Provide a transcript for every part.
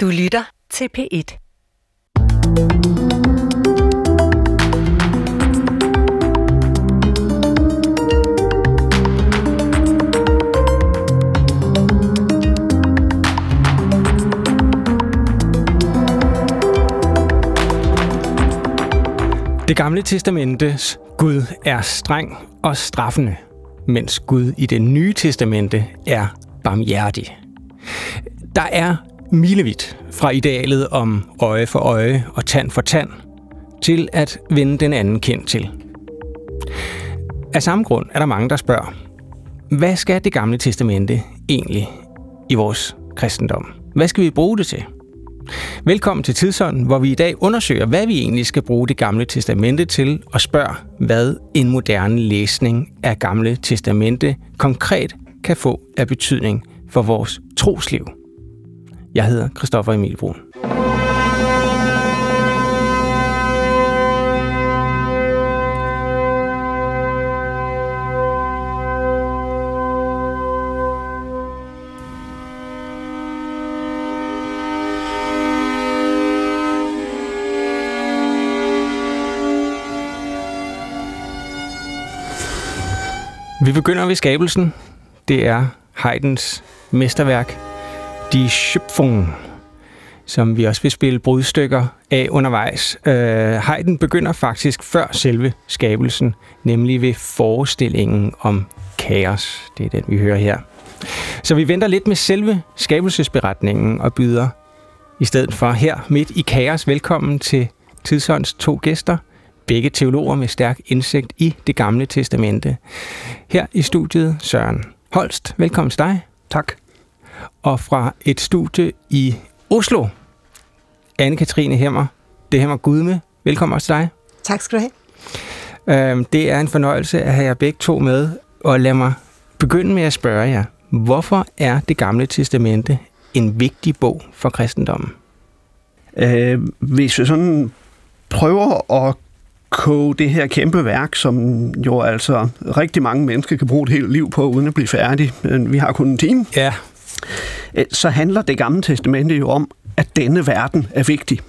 Du lytter til P1. Det gamle testamentes Gud er streng og straffende, mens Gud i det nye testamente er barmhjertig. Der er milevidt fra idealet om øje for øje og tand for tand til at vende den anden kendt til. Af samme grund er der mange, der spørger, hvad skal det gamle testamente egentlig i vores kristendom? Hvad skal vi bruge det til? Velkommen til Tidsånden, hvor vi i dag undersøger, hvad vi egentlig skal bruge det gamle testamente til, og spørger, hvad en moderne læsning af gamle testamente konkret kan få af betydning for vores trosliv. Jeg hedder Christoffer Emil Brun. Vi begynder ved skabelsen. Det er Haydns mesterværk, Die Schöpfung, som vi også vil spille brudstykker af undervejs. Øh, Heiden begynder faktisk før selve skabelsen, nemlig ved forestillingen om kaos. Det er den, vi hører her. Så vi venter lidt med selve skabelsesberetningen og byder i stedet for her midt i kaos velkommen til Tidsånds to gæster, begge teologer med stærk indsigt i det gamle testamente. Her i studiet Søren Holst. Velkommen til dig. Tak. Og fra et studie i Oslo, Anne-Katrine Hemmer. Det Hemmer Gudme. Velkommen også til dig. Tak skal du have. Øhm, det er en fornøjelse at have jer begge to med, og lad mig begynde med at spørge jer, hvorfor er det gamle testamente en vigtig bog for kristendommen? Øh, hvis vi sådan prøver at koge det her kæmpe værk, som jo altså rigtig mange mennesker kan bruge et helt liv på, uden at blive færdig. Vi har kun en time. Ja. Så handler det gamle testamente jo om, at denne verden er vigtig.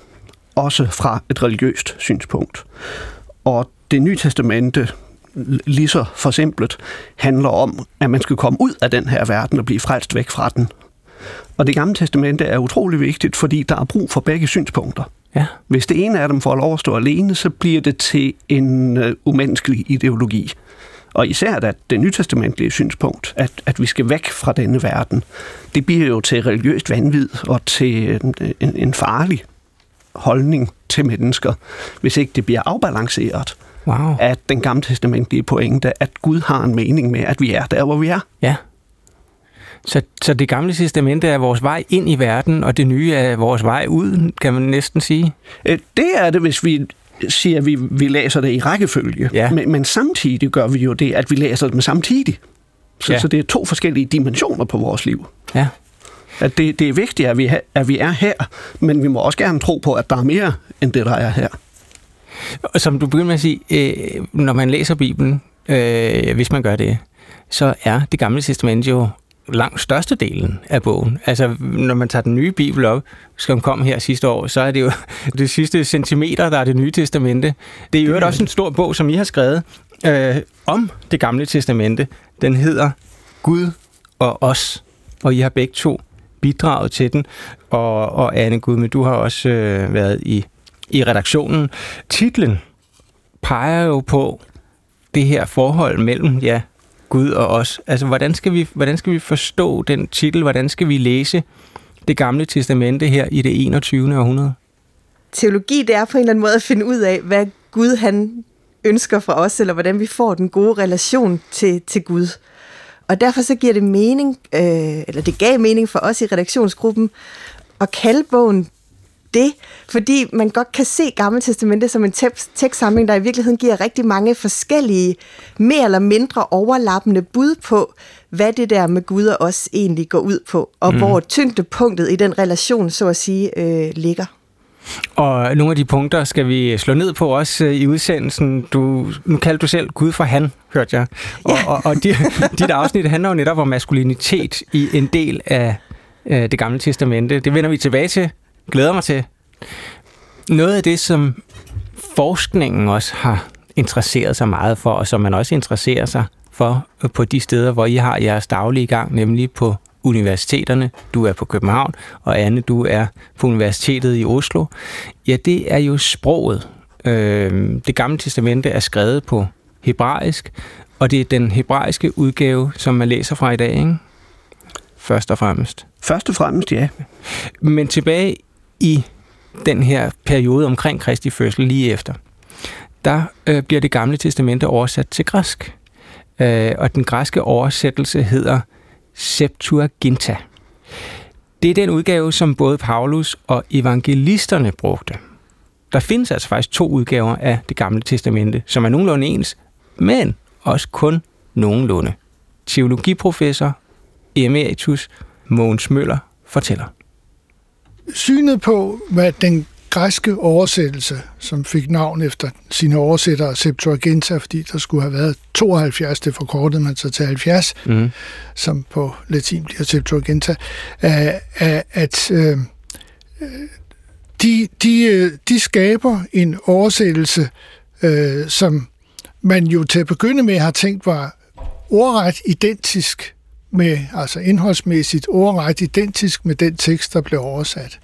Også fra et religiøst synspunkt. Og det nye testamente, lige så forsimplet, handler om, at man skal komme ud af den her verden og blive frelst væk fra den. Og det gamle testamente er utrolig vigtigt, fordi der er brug for begge synspunkter. Ja. Hvis det ene af dem får lov at stå alene, så bliver det til en uh, umenneskelig ideologi. Og især at det nytestamentlige synspunkt, at, at vi skal væk fra denne verden, det bliver jo til religiøst vanvid og til en, en, farlig holdning til mennesker, hvis ikke det bliver afbalanceret Wow. at den gamle testamentlige pointe, at Gud har en mening med, at vi er der, hvor vi er. Ja. Så, så det gamle testamente er vores vej ind i verden, og det nye er vores vej ud, kan man næsten sige. Øh, Det er det, hvis vi siger, at vi, vi læser det i rækkefølge. Ja. Men, men samtidig gør vi jo det, at vi læser dem samtidig. Så, Ja. så det er to forskellige dimensioner på vores liv. Ja. At det, det er vigtigt, at vi, ha- at vi er her, men vi må også gerne tro på, at der er mere end det, der er her. Som du begyndte med at sige, øh, når man læser Bibelen, øh, hvis man gør det, så er det gamle testament jo langt størstedelen af bogen. Altså, når man tager den nye bibel op, som kom her sidste år, så er det jo det sidste centimeter, der er det nye testamente. Det er jo også en stor bog, som I har skrevet øh, om det gamle testamente. Den hedder Gud og os, og I har begge to bidraget til den. Og, og Anne Gud, men du har også øh, været i, i redaktionen. Titlen peger jo på det her forhold mellem, ja, Gud og os. Altså, hvordan skal vi, hvordan skal vi forstå den titel? Hvordan skal vi læse det gamle testamente her i det 21. århundrede? Teologi, det er på en eller anden måde at finde ud af, hvad Gud han ønsker fra os, eller hvordan vi får den gode relation til, til Gud. Og derfor så giver det mening, øh, eller det gav mening for os i redaktionsgruppen, at kalde bogen det, fordi man godt kan se Gamle Testamente som en tekst- tekstsamling, der i virkeligheden giver rigtig mange forskellige, mere eller mindre overlappende bud på, hvad det der med Gud og os egentlig går ud på, og mm. hvor tyngdepunktet i den relation, så at sige, øh, ligger. Og nogle af de punkter skal vi slå ned på også øh, i udsendelsen. Du, nu kaldte du selv Gud for han, hørte jeg. Og, Ja. og, og dit, dit afsnit handler jo netop om maskulinitet i en del af øh, det gamle testamente. Det vender vi tilbage til. Glæder mig til. Noget af det, som forskningen også har interesseret sig meget for, og som man også interesserer sig for på de steder, hvor I har jeres daglige gang, nemlig på universiteterne. Du er på København, og Anne, du er på Universitetet i Oslo. Ja, det er jo sproget. Øh, det gamle testamente er skrevet på hebraisk, og det er den hebraiske udgave, som man læser fra i dag, ikke? Først og fremmest. Først og fremmest, ja. Men tilbage i den her periode omkring Kristi fødsel lige efter, der øh, bliver det gamle testamente oversat til græsk. Øh, og den græske oversættelse hedder Septuaginta. Det er den udgave, som både Paulus og evangelisterne brugte. Der findes altså faktisk to udgaver af det gamle testamente, som er nogenlunde ens, men også kun nogenlunde. Teologiprofessor emeritus Mogens Møller fortæller. Synet på, hvad den græske oversættelse, som fik navn efter sine oversættere Septuaginta, fordi der skulle have været 72, det forkortede man så til 70, mm. som på latin bliver Septuaginta, er, at øh, de, de, de skaber en oversættelse, øh, som man jo til at begynde med har tænkt var ordret identisk med, altså indholdsmæssigt ordret identisk med den tekst, der blev oversat.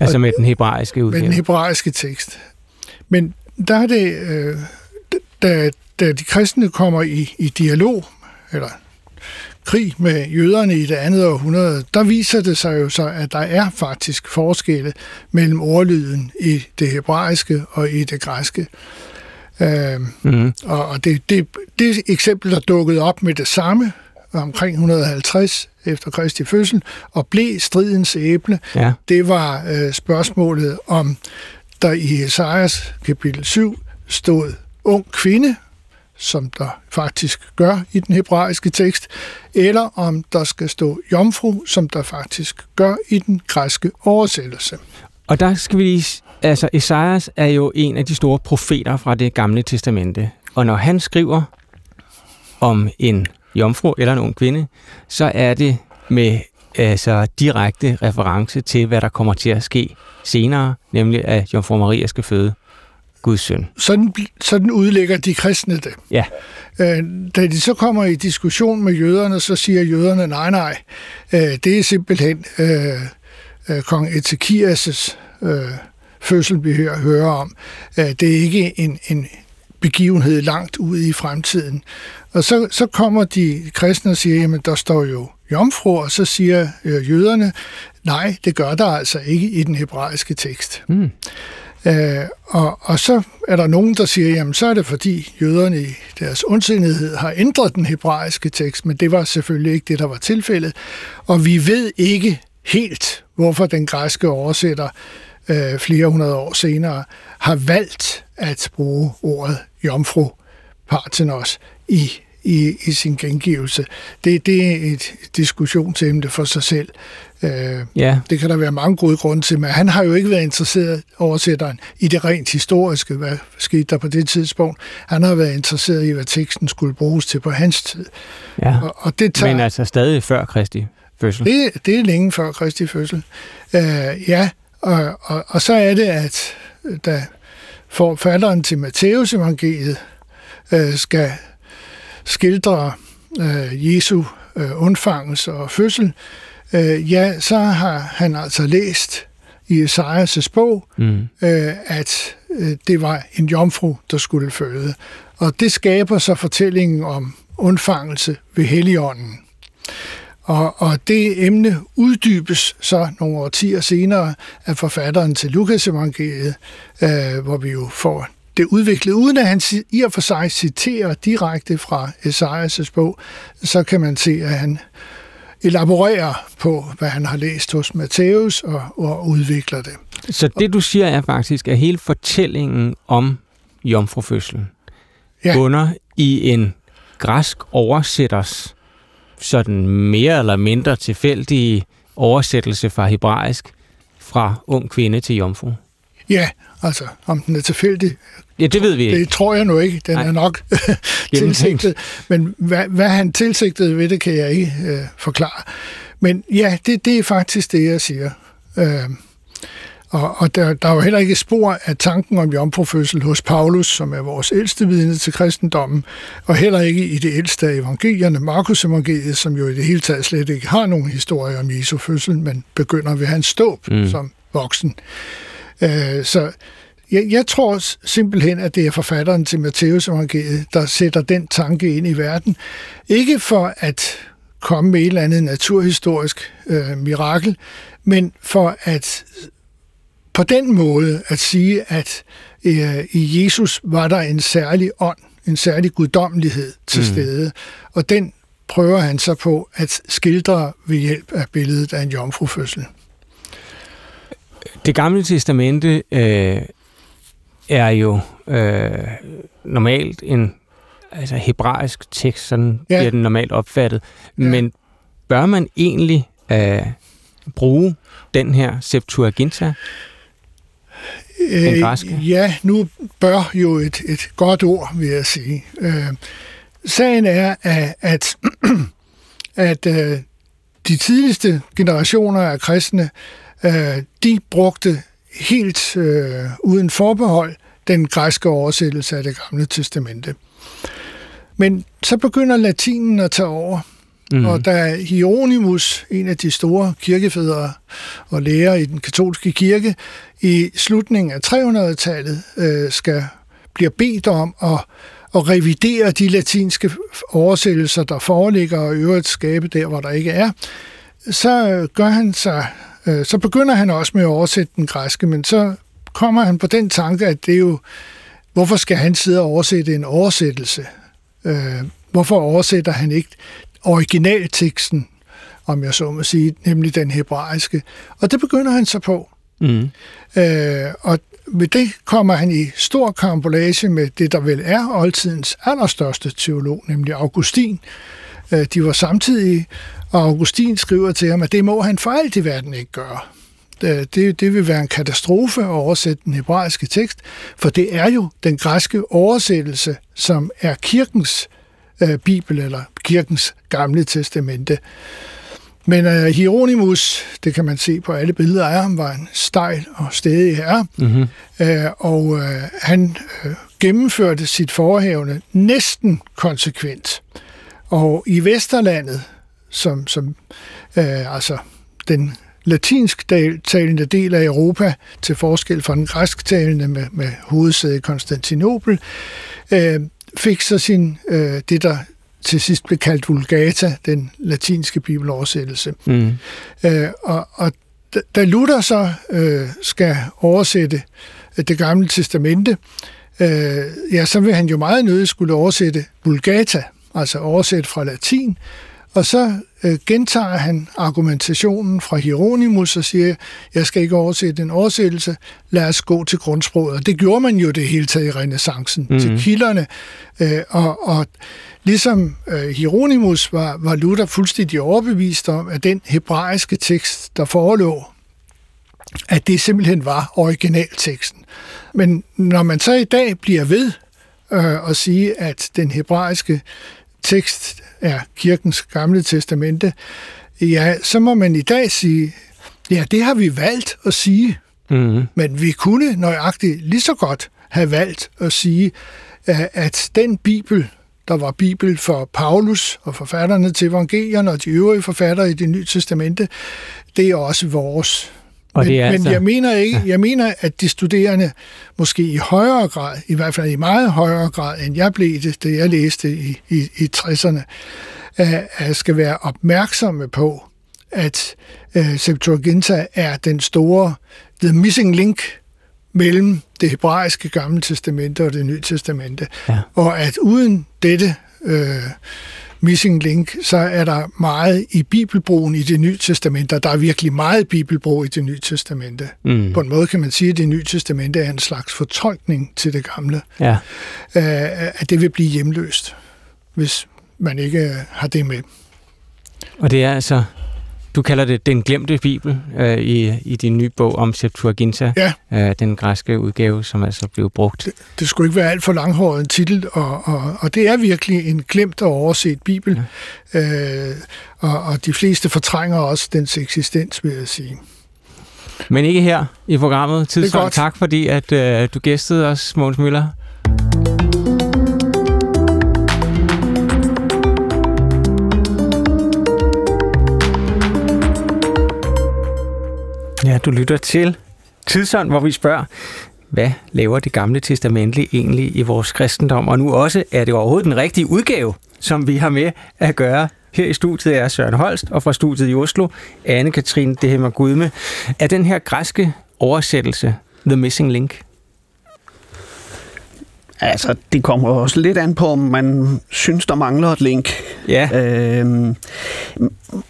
Altså og, med den hebraiske udgave? Med den hebraiske tekst. Men der er det, øh, da, da de kristne kommer i, i dialog, eller krig med jøderne i det andet århundrede, der viser det sig jo så, at der er faktisk forskelle mellem ordlyden i det hebraiske og i det græske. Øh, mm. Og det, det, det eksempel, der dukkede op med det samme omkring 150 efter Kristi fødsel, og blev stridens æble, ja. det var øh, spørgsmålet om, der i Esajas kapitel 7 stod ung kvinde, som der faktisk gør i den hebraiske tekst, eller om der skal stå jomfru, som der faktisk gør i den græske oversættelse. Og der skal vi lige... Altså, Esajas er jo en af de store profeter fra det gamle testamente. Og når han skriver om en jomfru eller en ung kvinde, så er det med altså, direkte reference til, hvad der kommer til at ske senere, nemlig at Jomfru Maria skal føde Guds søn. Sådan, sådan udlægger de kristne det. Ja. Øh, da de så kommer i diskussion med jøderne, så siger jøderne, nej, nej, øh, det er simpelthen øh, øh, kong Ezekias' øh, fødsel, vi hører, hører om. Øh, det er ikke en, en begivenhed langt ude i fremtiden. Og så, så kommer de kristne og siger, jamen der står jo jomfru, og så siger øh, jøderne, nej, det gør der altså ikke i den hebraiske tekst. Mm. Øh, og, og så er der nogen, der siger, jamen så er det fordi jøderne i deres ondsindighed har ændret den hebraiske tekst, men det var selvfølgelig ikke det, der var tilfældet. Og vi ved ikke helt, hvorfor den græske oversætter øh, flere hundrede år senere har valgt at bruge ordet jomfru partenos i i, i sin gengivelse. Det, det er et diskussionsemne for sig selv. Øh, ja. Det kan der være mange gode grunde til, men han har jo ikke været interesseret, oversætteren, i det rent historiske, hvad skete der på det tidspunkt. Han har været interesseret i, hvad teksten skulle bruges til på hans tid. Ja. Og, og det tager, men altså stadig før Kristi fødsel? Det, det er længe før Kristi fødsel. Øh, ja, og, og, og så er det, at da forfatteren til Matteus evangeliet øh, skal skildre øh, Jesu øh, undfangelse og fødsel, øh, ja, så har han altså læst i Esajas' bog, mm. øh, at øh, det var en jomfru, der skulle føde. Og det skaber så fortællingen om undfangelse ved Helligånden. Og, og det emne uddybes så nogle årtier senere af forfatteren til Lukas evangeliet, øh, hvor vi jo får det udviklet, uden at han i og for sig citerer direkte fra Esajas' bog, så kan man se, at han elaborerer på, hvad han har læst hos Matthæus og, og udvikler det. Så det, du siger, er faktisk, at hele fortællingen om jomfrufødslen ja. bunder i en græsk oversætters sådan mere eller mindre tilfældige oversættelse fra hebraisk fra ung kvinde til jomfru. Ja, altså om den er tilfældig. Ja, det ved vi ikke. Det tror jeg nu ikke. Den Nej. er nok tilsigtet. Men hvad, hvad han tilsigtede ved det, kan jeg ikke øh, forklare. Men ja, det, det er faktisk det, jeg siger. Øh, og, og der, der er jo heller ikke spor af tanken om jomfrufødsel hos Paulus, som er vores ældste vidne til kristendommen, og heller ikke i det ældste af evangelierne, Markus evangeliet, som jo i det hele taget slet ikke har nogen historie om Jesu fødsel, men begynder ved hans ståb mm. som voksen. Øh, så jeg, jeg tror simpelthen, at det er forfatteren til Matteus evangeliet, der sætter den tanke ind i verden. Ikke for at komme med et eller andet naturhistorisk øh, mirakel, men for at på den måde at sige, at øh, i Jesus var der en særlig ånd, en særlig guddommelighed til mm. stede, og den prøver han så på at skildre ved hjælp af billedet af en jomfrufødsel. Det gamle testamente øh, er jo øh, normalt en altså hebraisk tekst, sådan ja. bliver den normalt opfattet. Ja. Men bør man egentlig øh, bruge den her Septuaginta? Den græske? Øh, ja, nu bør jo et, et godt ord, vil jeg sige. Øh, sagen er, at, at, at øh, de tidligste generationer af kristne, øh, de brugte helt øh, uden forbehold den græske oversættelse af det gamle testamente. Men så begynder latinen at tage over, Mm. Og da Hieronymus, en af de store kirkefædre og lærer i den katolske kirke, i slutningen af 300-tallet øh, skal bliver bedt om at, at revidere de latinske oversættelser, der foreligger, og øvrigt skabe der, hvor der ikke er, så gør han sig, øh, så begynder han også med at oversætte den græske, men så kommer han på den tanke, at det er jo, hvorfor skal han sidde og oversætte en oversættelse? Øh, hvorfor oversætter han ikke originalteksten, om jeg så må sige, nemlig den hebraiske. Og det begynder han så på. Mm. Øh, og ved det kommer han i stor karambolage med det, der vel er oldtidens allerstørste teolog, nemlig Augustin. Øh, de var samtidig, og Augustin skriver til ham, at det må han for alt i verden ikke gøre. Det, det, det vil være en katastrofe at oversætte den hebraiske tekst, for det er jo den græske oversættelse, som er kirkens øh, bibel eller kirkens gamle testamente. Men uh, Hieronymus, det kan man se på alle billeder af ham, var en stejl og stedig herre, mm-hmm. uh, og uh, han uh, gennemførte sit forhævne næsten konsekvent. Og i Vesterlandet, som, som uh, altså den latinsk talende del af Europa, til forskel fra den græsktalende med, med hovedsæde i Konstantinopel, uh, fik så sin, øh, det, der til sidst blev kaldt Vulgata, den latinske bibeloversættelse. Mm. Øh, og, og da Luther så øh, skal oversætte det gamle testamente, øh, ja, så vil han jo meget nødig skulle oversætte Vulgata, altså oversætte fra latin, og så øh, gentager han argumentationen fra Hieronymus og siger, jeg skal ikke oversætte en oversættelse, lad os gå til grundsproget. Og det gjorde man jo det hele taget i renaissancen, mm-hmm. til kilderne. Øh, og, og ligesom øh, Hieronymus var, var Luther fuldstændig overbevist om, at den hebraiske tekst, der forelå, at det simpelthen var originalteksten. Men når man så i dag bliver ved øh, at sige, at den hebraiske tekst er kirkens gamle testamente, ja, så må man i dag sige, ja, det har vi valgt at sige, mm-hmm. men vi kunne nøjagtigt lige så godt have valgt at sige, at den bibel, der var bibel for Paulus og forfatterne til evangelierne og de øvrige forfattere i det nye testamente, det er også vores. Og men, det er men altså... jeg mener ikke, jeg mener, at de studerende måske i højere grad, i hvert fald i meget højere grad, end jeg blev det, da jeg læste i, i, i 60'erne, uh, skal være opmærksomme på, at uh, Septuaginta er den store, the missing link mellem det hebraiske gamle testamente og det nye testamente. Ja. Og at uden dette uh, missing link, så er der meget i bibelbrugen i det nye testamente, der er virkelig meget bibelbrug i det nye testamente. Mm. På en måde kan man sige, at det nye testamente er en slags fortolkning til det gamle. Ja. Uh, at det vil blive hjemløst, hvis man ikke har det med. Og det er altså, Du kalder det den glemte bibel øh, i, i din nye bog om Septuaginta, Ja. øh, den græske udgave, som altså blev brugt. Det, det skulle ikke være alt for langhåret en titel, og, og, og det er virkelig en glemt og overset bibel. Ja. Øh, og, og de fleste fortrænger også dens eksistens, vil jeg sige. Men ikke her i programmet. Tidsånd, tak fordi at øh, du gæstede os, Mogens Møller. Ja, du lytter til Tidsånd, hvor vi spørger, hvad laver det gamle testamente egentlig i vores kristendom? Og nu også, er det overhovedet den rigtige udgave, som vi har med at gøre her i studiet er Søren Holst, og fra studiet i Oslo, Anne-Katrine Dehemmer Gudme. Er den her græske oversættelse The Missing Link? Altså, det kommer også lidt an på, om man synes, der mangler et link. Ja. Øhm,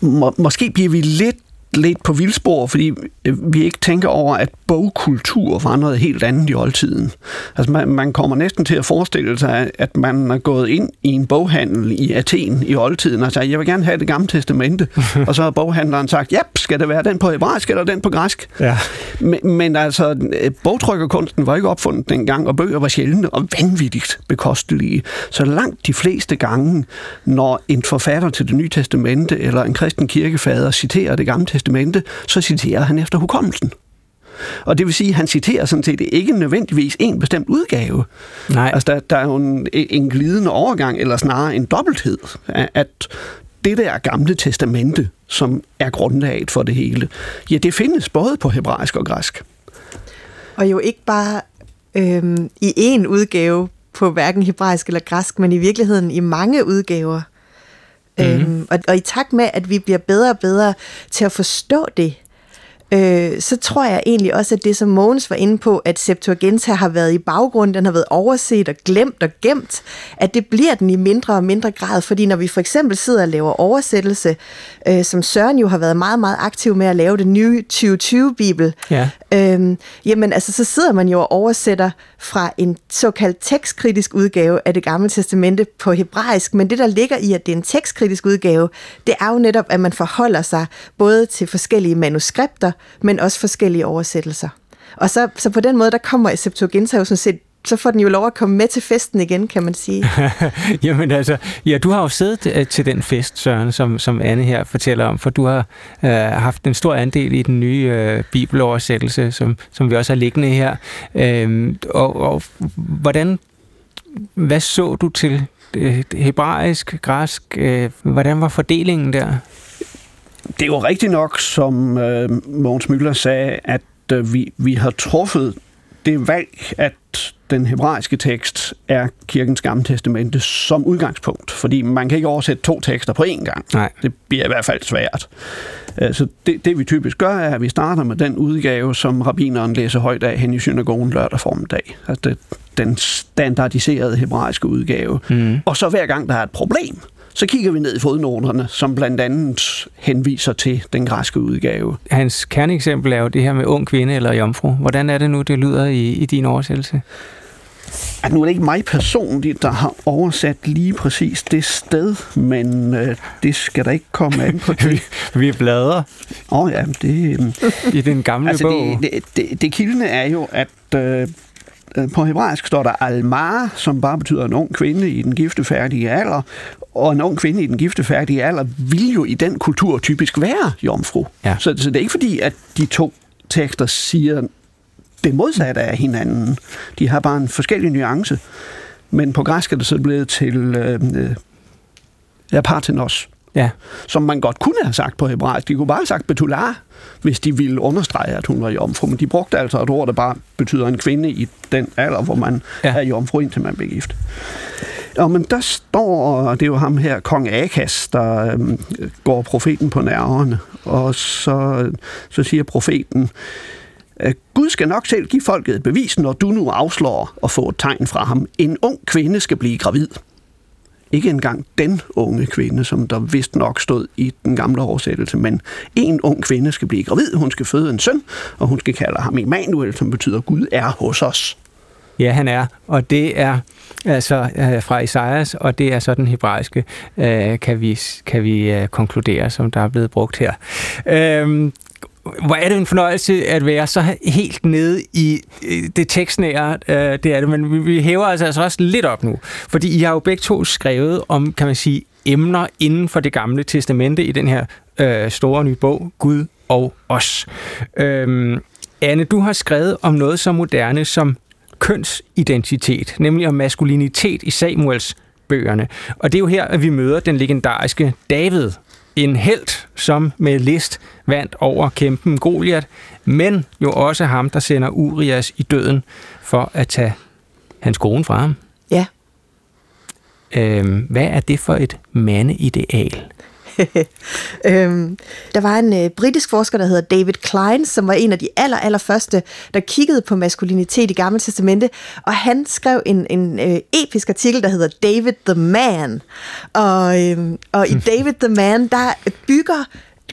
må, måske bliver vi lidt lidt på vildspor, fordi øh, vi ikke tænker over, at bogkultur var noget helt andet i oldtiden. Altså man, man kommer næsten til at forestille sig, at man er gået ind i en boghandel i Athen i oldtiden og sagt, jeg vil gerne have det gamle testamente. og så har boghandleren sagt, ja, skal det være den på hebraisk eller den på græsk? Ja. Men, men altså, øh, bogtrykkerkunsten var ikke opfundet dengang, og bøger var sjældne og vanvittigt bekostelige. Så langt de fleste gange, når en forfatter til det nye testamente eller en kristen kirkefader citerer det gamle testamente, så citerer han efter hukommelsen. Og det vil sige, at han citerer sådan set ikke nødvendigvis en bestemt udgave. Nej. Altså, der, der er jo en, en glidende overgang, eller snarere en dobbelthed, at det der gamle testamente, som er grundlaget for det hele, ja, det findes både på hebraisk og græsk. Og jo ikke bare øhm, i én udgave på hverken hebraisk eller græsk, men i virkeligheden i mange udgaver. Mm-hmm. Øhm, og, og i takt med, at vi bliver bedre og bedre til at forstå det, øh, så tror jeg egentlig også, at det, som Mogens var inde på, at Septuaginta har været i baggrunden, den har været overset og glemt og gemt, at det bliver den i mindre og mindre grad, fordi når vi for eksempel sidder og laver oversættelse, øh, som Søren jo har været meget, meget aktiv med at lave den nye 2020-bibel, Ja. Øhm, jamen altså, så sidder man jo og oversætter fra en såkaldt tekstkritisk udgave af det gamle testamente på hebraisk, men det der ligger i, at det er en tekstkritisk udgave, det er jo netop, at man forholder sig både til forskellige manuskripter, men også forskellige oversættelser. Og så, så på den måde, der kommer Septuaginta jo sådan set så får den jo lov at komme med til festen igen, kan man sige. Jamen altså, ja, du har jo siddet øh, til den fest, Søren, som, som Anne her fortæller om, for du har øh, haft en stor andel i den nye øh, bibeloversættelse, som, som vi også har liggende her. Øh, og, og hvordan, hvad så du til øh, hebraisk, græsk? Øh, hvordan var fordelingen der? Det er jo rigtigt nok, som øh, Mogens Müller sagde, at øh, vi, vi har truffet det valg, at den hebraiske tekst er kirkens gamle testamente som udgangspunkt, fordi man kan ikke oversætte to tekster på én gang. Nej. Det bliver i hvert fald svært. Øh, Så det, det vi typisk gør, er, at vi starter med den udgave, som rabineren læser højt af hen i synagogen lørdag formiddag. Altså det, den standardiserede hebraiske udgave. Mm. Og så hver gang der er et problem, så kigger vi ned i fodnoterne, som blandt andet henviser til den græske udgave. Hans kerneeksempel er jo det her med ung kvinde eller jomfru. Hvordan er det nu, det lyder i, i din oversættelse? At nu er det ikke mig personligt, der har oversat lige præcis det sted, men øh, det skal der ikke komme an på. vi, vi bladrer Åh oh, ja, det, øh, i den gamle altså bog. det, det, det, det kildende er jo, at øh, på hebraisk står der almar, som bare betyder en ung kvinde i den giftefærdige alder, og en ung kvinde i den giftefærdige alder vil jo i den kultur typisk være jomfru. Ja. Så, så det er ikke fordi, at de to tekster siger det modsatte af hinanden. De har bare en forskellig nuance. Men på græsk er det så blevet til øh, øh, partenos, Ja. som man godt kunne have sagt på hebraisk. De kunne bare have sagt betular, hvis de ville understrege, at hun var jomfru. Men de brugte altså et ord, der bare betyder en kvinde i den alder, hvor man Ja. er jomfru, indtil man bliver gift. Og men der står, og det er jo ham her, kong Akas, der øhm, går profeten på nerverne, og så, så siger profeten, øh, Gud skal nok selv give folket et bevis, når du nu afslår at få et tegn fra ham. En ung kvinde skal blive gravid. Ikke engang den unge kvinde, som der vist nok stod i den gamle oversættelse, men en ung kvinde skal blive gravid, hun skal føde en søn, og hun skal kalde ham Emanuel, som betyder Gud er hos os. Ja, han er, og det er altså øh, fra Isaias, og det er så den hebraiske, øh, kan vi, kan vi øh, konkludere, som der er blevet brugt her. Øh, hvor er det en fornøjelse at være så helt nede i det tekstnære, øh, det er det, men vi hæver altså, altså også lidt op nu, fordi I har jo begge to skrevet om, kan man sige, emner inden for det gamle testamente i den her øh, store nye bog, Gud og os. Øhm, Anne, du har skrevet om noget så moderne som kønsidentitet, nemlig om maskulinitet i Samuels bøgerne. Og det er jo her, at vi møder den legendariske David, en held, som med list vandt over kæmpen Goliat, men jo også ham, der sender Urias i døden for at tage hans kone fra ham. Ja. Øhm, hvad er det for et mandeideal? øhm, der var en øh, britisk forsker, der hedder David Klein, som var en af de aller, aller første, der kiggede på maskulinitet i Gamle Testamente, og han skrev en, en øh, episk artikel, der hedder David the Man. Og, øh, og i David the Man, der bygger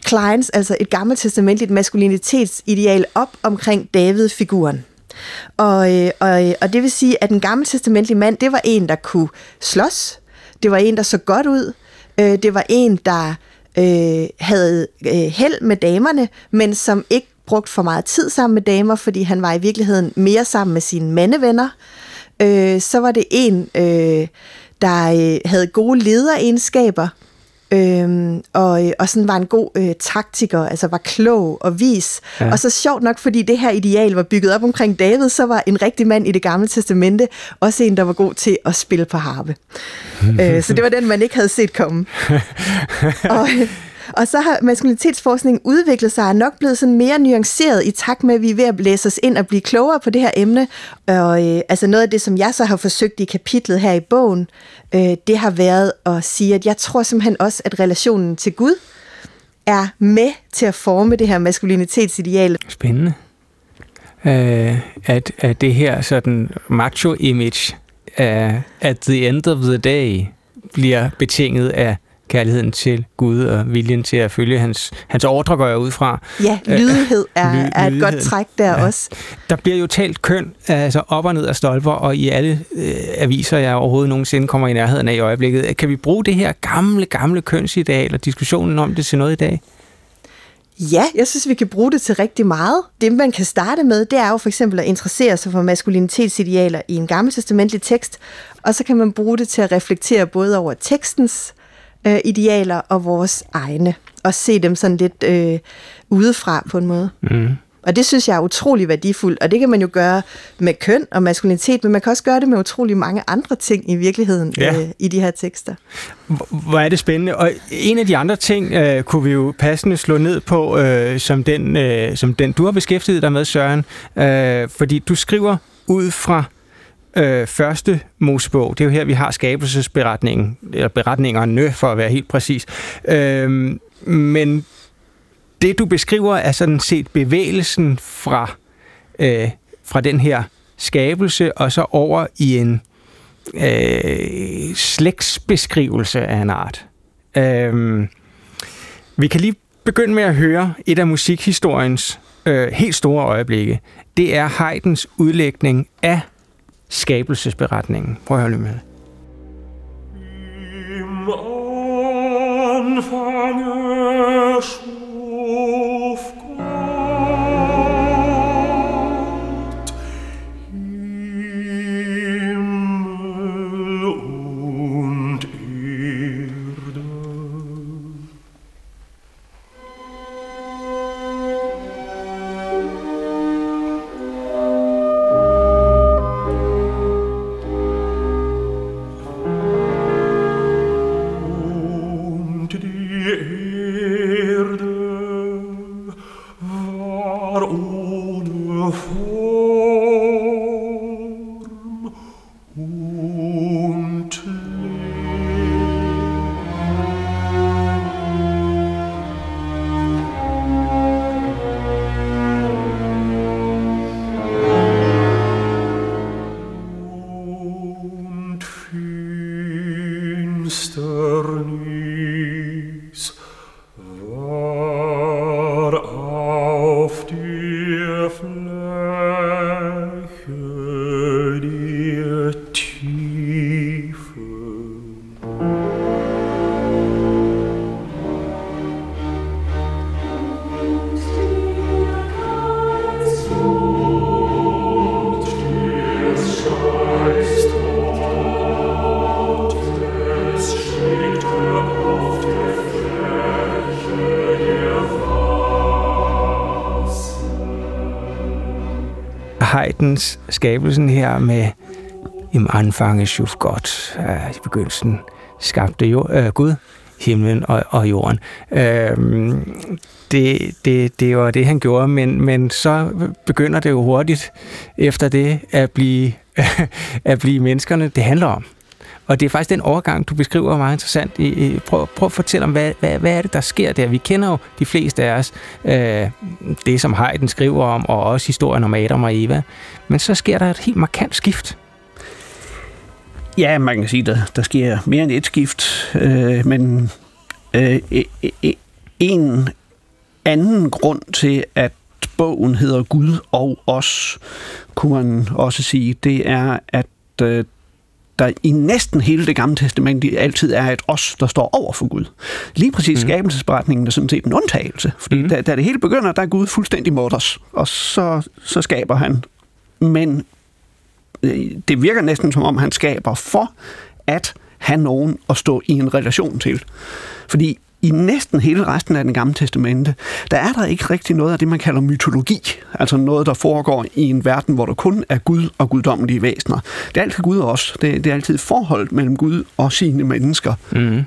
Kleins, altså et gammelt testamentligt maskulinitetsideal op omkring David-figuren. Og, øh, og, og det vil sige, at den gamle testamentlige mand, det var en, der kunne slås, det var en, der så godt ud, Øh, det var en, der øh, havde øh, held med damerne, men som ikke brugte for meget tid sammen med damer, fordi han var i virkeligheden mere sammen med sine mandevenner. Øh, så var det en, øh, der øh, havde gode lederegenskaber, Øhm, og, og sådan var en god øh, taktiker, altså var klog og vis. Ja. Og så sjovt nok, fordi det her ideal var bygget op omkring David, så var en rigtig mand i det gamle testamente også en, der var god til at spille på harpe. øh, så det var den, man ikke havde set komme. og, og så har maskulinitetsforskningen udviklet sig og nok blevet sådan mere nuanceret i takt med, at vi er ved at læse os ind og blive klogere på det her emne. Og øh, altså noget af det, som jeg så har forsøgt i kapitlet her i bogen, øh, det har været at sige, at jeg tror simpelthen også, at relationen til Gud er med til at forme det her maskulinitetsideal. Spændende. Uh, at, at det her sådan macho-image uh, at the end of the day bliver betinget af kærligheden til Gud og viljen til at følge hans, hans ordre, går jeg ud fra. Ja, lydighed er, Ly, er et godt træk der ja. også. Der bliver jo talt køn altså op og ned af stolper, og i alle øh, aviser, jeg overhovedet nogensinde kommer i nærheden af i øjeblikket. Kan vi bruge det her gamle, gamle kønsideal og diskussionen om det til noget i dag? Ja, jeg synes, vi kan bruge det til rigtig meget. Det, man kan starte med, det er jo for eksempel at interessere sig for maskulinitetsidealer i en gammeltestamentlig tekst, og så kan man bruge det til at reflektere både over tekstens øh, idealer og vores egne, og se dem sådan lidt øh, udefra på en måde. Mm. Og det synes jeg er utrolig værdifuldt, og det kan man jo gøre med køn og maskulinitet, men man kan også gøre det med utrolig mange andre ting i virkeligheden ja. øh, i de her tekster. Hvor er det spændende. Og en af de andre ting øh, kunne vi jo passende slå ned på, øh, som, den, øh, som den du har beskæftiget dig med, Søren. Øh, fordi du skriver ud fra øh, første Mosebog. Det er jo her, vi har skabelsesberetningen, eller beretningerne, for at være helt præcis. Øh, men det, du beskriver, er sådan set bevægelsen fra, øh, fra den her skabelse, og så over i en øh, slægtsbeskrivelse af en art. Øh, vi kan lige begynde med at høre et af musikhistoriens øh, helt store øjeblikke. Det er Haydns udlægning af skabelsesberetningen. Prøv at høre med. Im Anfange Haydns skabelsen her med im Anfang schuf Gott, øh, i begyndelsen skabte jo, øh, Gud himlen og, og jorden. Øh, det, det, det var det, han gjorde, men, men så begynder det jo hurtigt efter det at blive, at blive menneskerne, det handler om. Og det er faktisk den overgang, du beskriver meget interessant. Prøv, prøv at fortælle om, hvad, hvad, hvad er det, der sker der? Vi kender jo de fleste af os øh, det, som Heiden skriver om, og også historien om Adam og Eva. Men så sker der et helt markant skift. Ja, man kan sige, der, der sker mere end et skift, øh, men øh, e, e, e, en anden grund til, at bogen hedder Gud og os, kunne man også sige, det er, at øh, der i næsten hele det gamle testament altid er et os, der står over for Gud. Lige præcis mm. skabelsesberetningen er sådan set en undtagelse, fordi mm. da, da det hele begynder, der er Gud fuldstændig mod os, og så, så skaber han. Men øh, det virker næsten som om, han skaber for at have nogen at stå i en relation til. Fordi i næsten hele resten af den gamle testamente, der er der ikke rigtig noget af det, man kalder mytologi. Altså noget, der foregår i en verden, hvor der kun er Gud og guddommelige væsener. Det er altid Gud og os. Det, det er altid forholdet mellem Gud og sine mennesker, mm.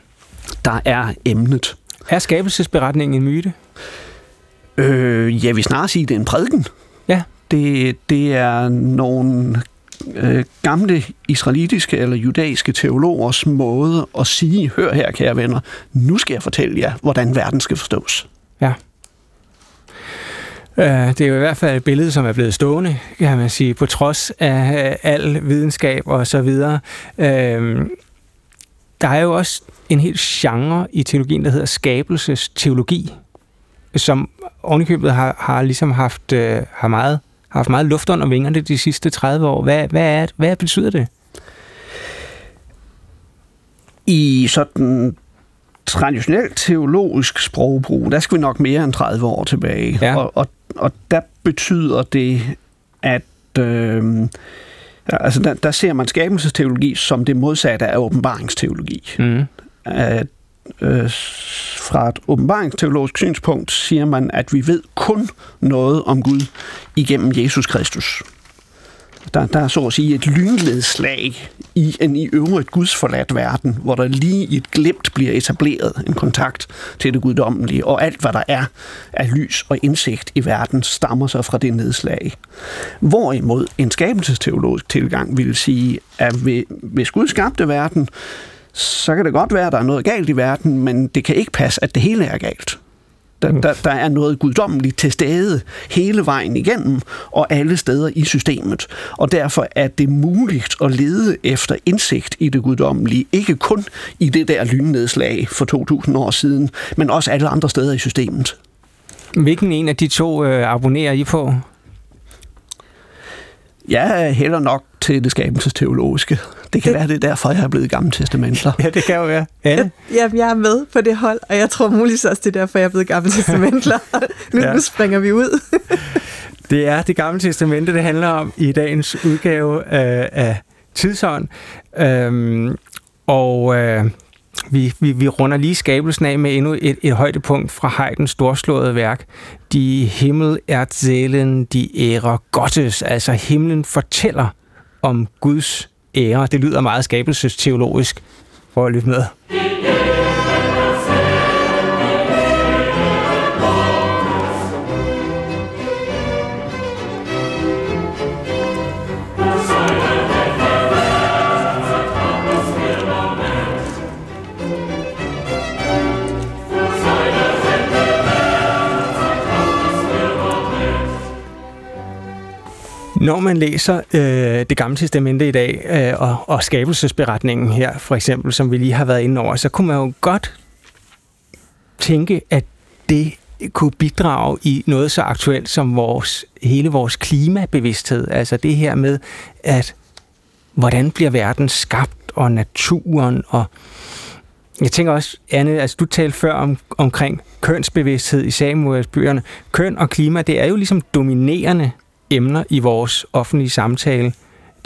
der er emnet. Er skabelsesberetningen en myte? Øh, jeg vil snarere sige, at det er en prædiken. Ja. Det, det er nogle øh, gamle israelitiske eller judæiske teologers måde at sige, hør her kære venner, nu skal jeg fortælle jer, hvordan verden skal forstås. Ja. Øh, det er jo i hvert fald et billede, som er blevet stående, kan man sige, på trods af øh, al videnskab og så videre. Øh, der er jo også en helt genre i teologien, der hedder skabelsesteologi, som ovenikøbet har, har ligesom haft har meget har haft meget luft under vingerne de sidste 30 år. Hvad, hvad, er, hvad betyder det? I sådan traditionelt teologisk sprogbrug, der skal vi nok mere end 30 år tilbage. Ja. Og, og, og der betyder det, at øh, altså der, der ser man skabelsesteologi som det modsatte af åbenbaringsteologi. Mm. At øh, fra et åbenbaringsteologisk synspunkt siger man, at vi ved kun noget om Gud igennem Jesus Kristus. Der, der er så at sige et lynledslag i en i øvrigt gudsforladt verden, hvor der lige i et glimt bliver etableret en kontakt til det guddommelige, og alt hvad der er af lys og indsigt i verden stammer sig fra det nedslag. Hvorimod en skabelsesteologisk tilgang ville sige, at hvis Gud skabte verden, så kan det godt være, at der er noget galt i verden, men det kan ikke passe, at det hele er galt. Der, der, der er noget guddommeligt til stede hele vejen igennem og alle steder i systemet. Og derfor er det muligt at lede efter indsigt i det guddommelige, ikke kun i det der lynnedslag for 2000 år siden, men også alle andre steder i systemet. Hvilken en af de to øh, abonnerer I på? Jeg hælder nok til det skabelsesteologiske. Det kan det, være, det er derfor, jeg er blevet gammel. Ja, det kan jo være. Ja. Ja, jeg er med på det hold, og jeg tror muligvis også, det er derfor, jeg er blevet gammel testamentler. nu, ja. nu springer vi ud. det er det gamle testamente, det handler om i dagens udgave øh, af Tidsånd. Øhm, og øh, vi, vi, vi runder lige skabelsen af med endnu et, et højdepunkt fra Haydns storslåede værk. De himmel erzählen de ære Gottes, altså himlen fortæller om Guds ære. Det lyder meget skabelsesteologisk. Prøv at lytte med. Når man læser øh, det gamle testamente i dag, øh, og, og skabelsesberetningen her, for eksempel, som vi lige har været inde over, så kunne man jo godt tænke, at det kunne bidrage i noget så aktuelt som vores, hele vores klimabevidsthed. Altså det her med, at hvordan bliver verden skabt, og naturen, og jeg tænker også, Anne, altså du talte før om, omkring kønsbevidsthed i Samuels bøgerne. Køn og klima, det er jo ligesom dominerende emner i vores offentlige samtale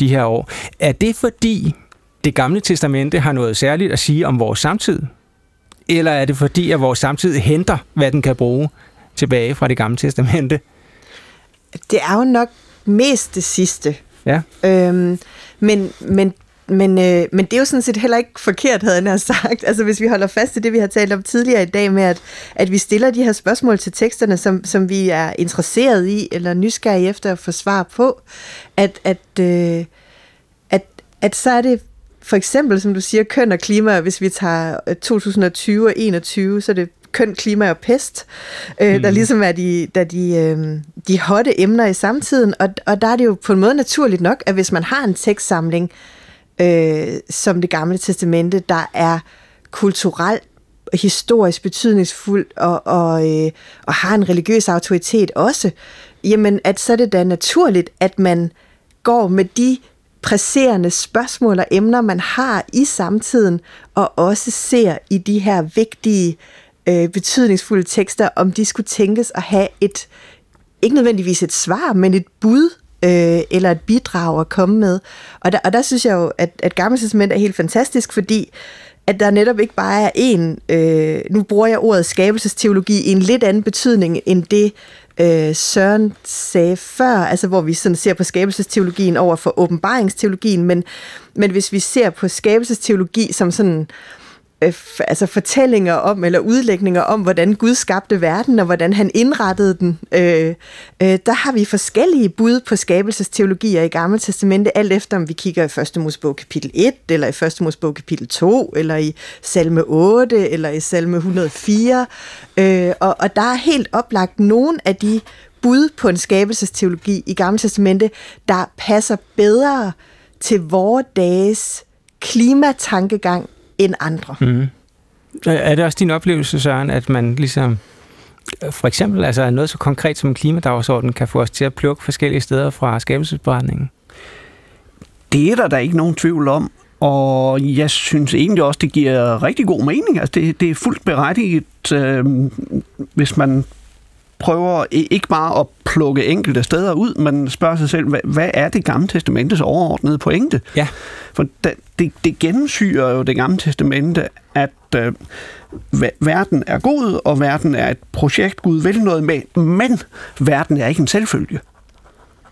de her år. Er det fordi det gamle testamente har noget særligt at sige om vores samtid? Eller er det fordi, at vores samtid henter, hvad den kan bruge tilbage fra det gamle testamente? Det er jo nok mest det sidste. Ja. Øhm, men, men, men, øh, men det er jo sådan set heller ikke forkert, havde jeg sagt. Altså hvis vi holder fast i det, vi har talt om tidligere i dag med, at, at vi stiller de her spørgsmål til teksterne, som, som vi er interesseret i, eller nysgerrige efter at få svar på, at, at, øh, at, at så er det for eksempel, som du siger, køn og klima, hvis vi tager 2020 og 21, så er det køn, klima og pest, øh, mm. der ligesom er de, der de, øh, de hotte emner i samtiden. Og, og der er det jo på en måde naturligt nok, at hvis man har en tekstsamling, øh, øh, som det gamle testamente, der er kulturelt historisk betydningsfuld og, og, øh, og har en religiøs autoritet også, jamen at så er det da naturligt, at man går med de presserende spørgsmål og emner, man har i samtiden, og også ser i de her vigtige, øh, betydningsfulde tekster, om de skulle tænkes at have et, ikke nødvendigvis et svar, men et bud øh, eller et bidrag at komme med. Og der, og der synes jeg jo, at, at Gamle Testament er helt fantastisk, fordi at der netop ikke bare er en, øh, nu bruger jeg ordet skabelsesteologi i en lidt anden betydning end det, øh, Søren sagde før, altså hvor vi sådan ser på skabelsesteologien over for åbenbaringsteologien, men, men hvis vi ser på skabelsesteologi som sådan øh, øh, altså fortællinger om, eller udlægninger om, hvordan Gud skabte verden, og hvordan han indrettede den. Øh, øh, der har vi forskellige bud på skabelsesteologier i Gamle Testamente, alt efter om vi kigger i 1. Mosebog kapitel 1, eller i 1. Mosebog kapitel 2, eller i salme 8, eller i salme 104. Øh, og, og der er helt oplagt nogle af de bud på en skabelsesteologi i Gamle Testamente, der passer bedre til vores dages klimatankegang end andre. Mm. Er det også din oplevelse, Søren, at man ligesom for eksempel altså noget så konkret som en klimadagsorden kan få os til at plukke forskellige steder fra skabelsesberetningen? Det er der da ikke nogen tvivl om, og jeg synes egentlig også, det giver rigtig god mening. Altså det, det er fuldt berettiget, øh, hvis man prøver ikke bare at plukke enkelte steder ud, men spørger sig selv, hvad, hvad er det gamle testamentets overordnede pointe? Ja. For det, det, det gennemsyrer jo det gamle testamente, at øh, verden er god, og verden er et projekt, Gud vil noget med, men verden er ikke en selvfølge.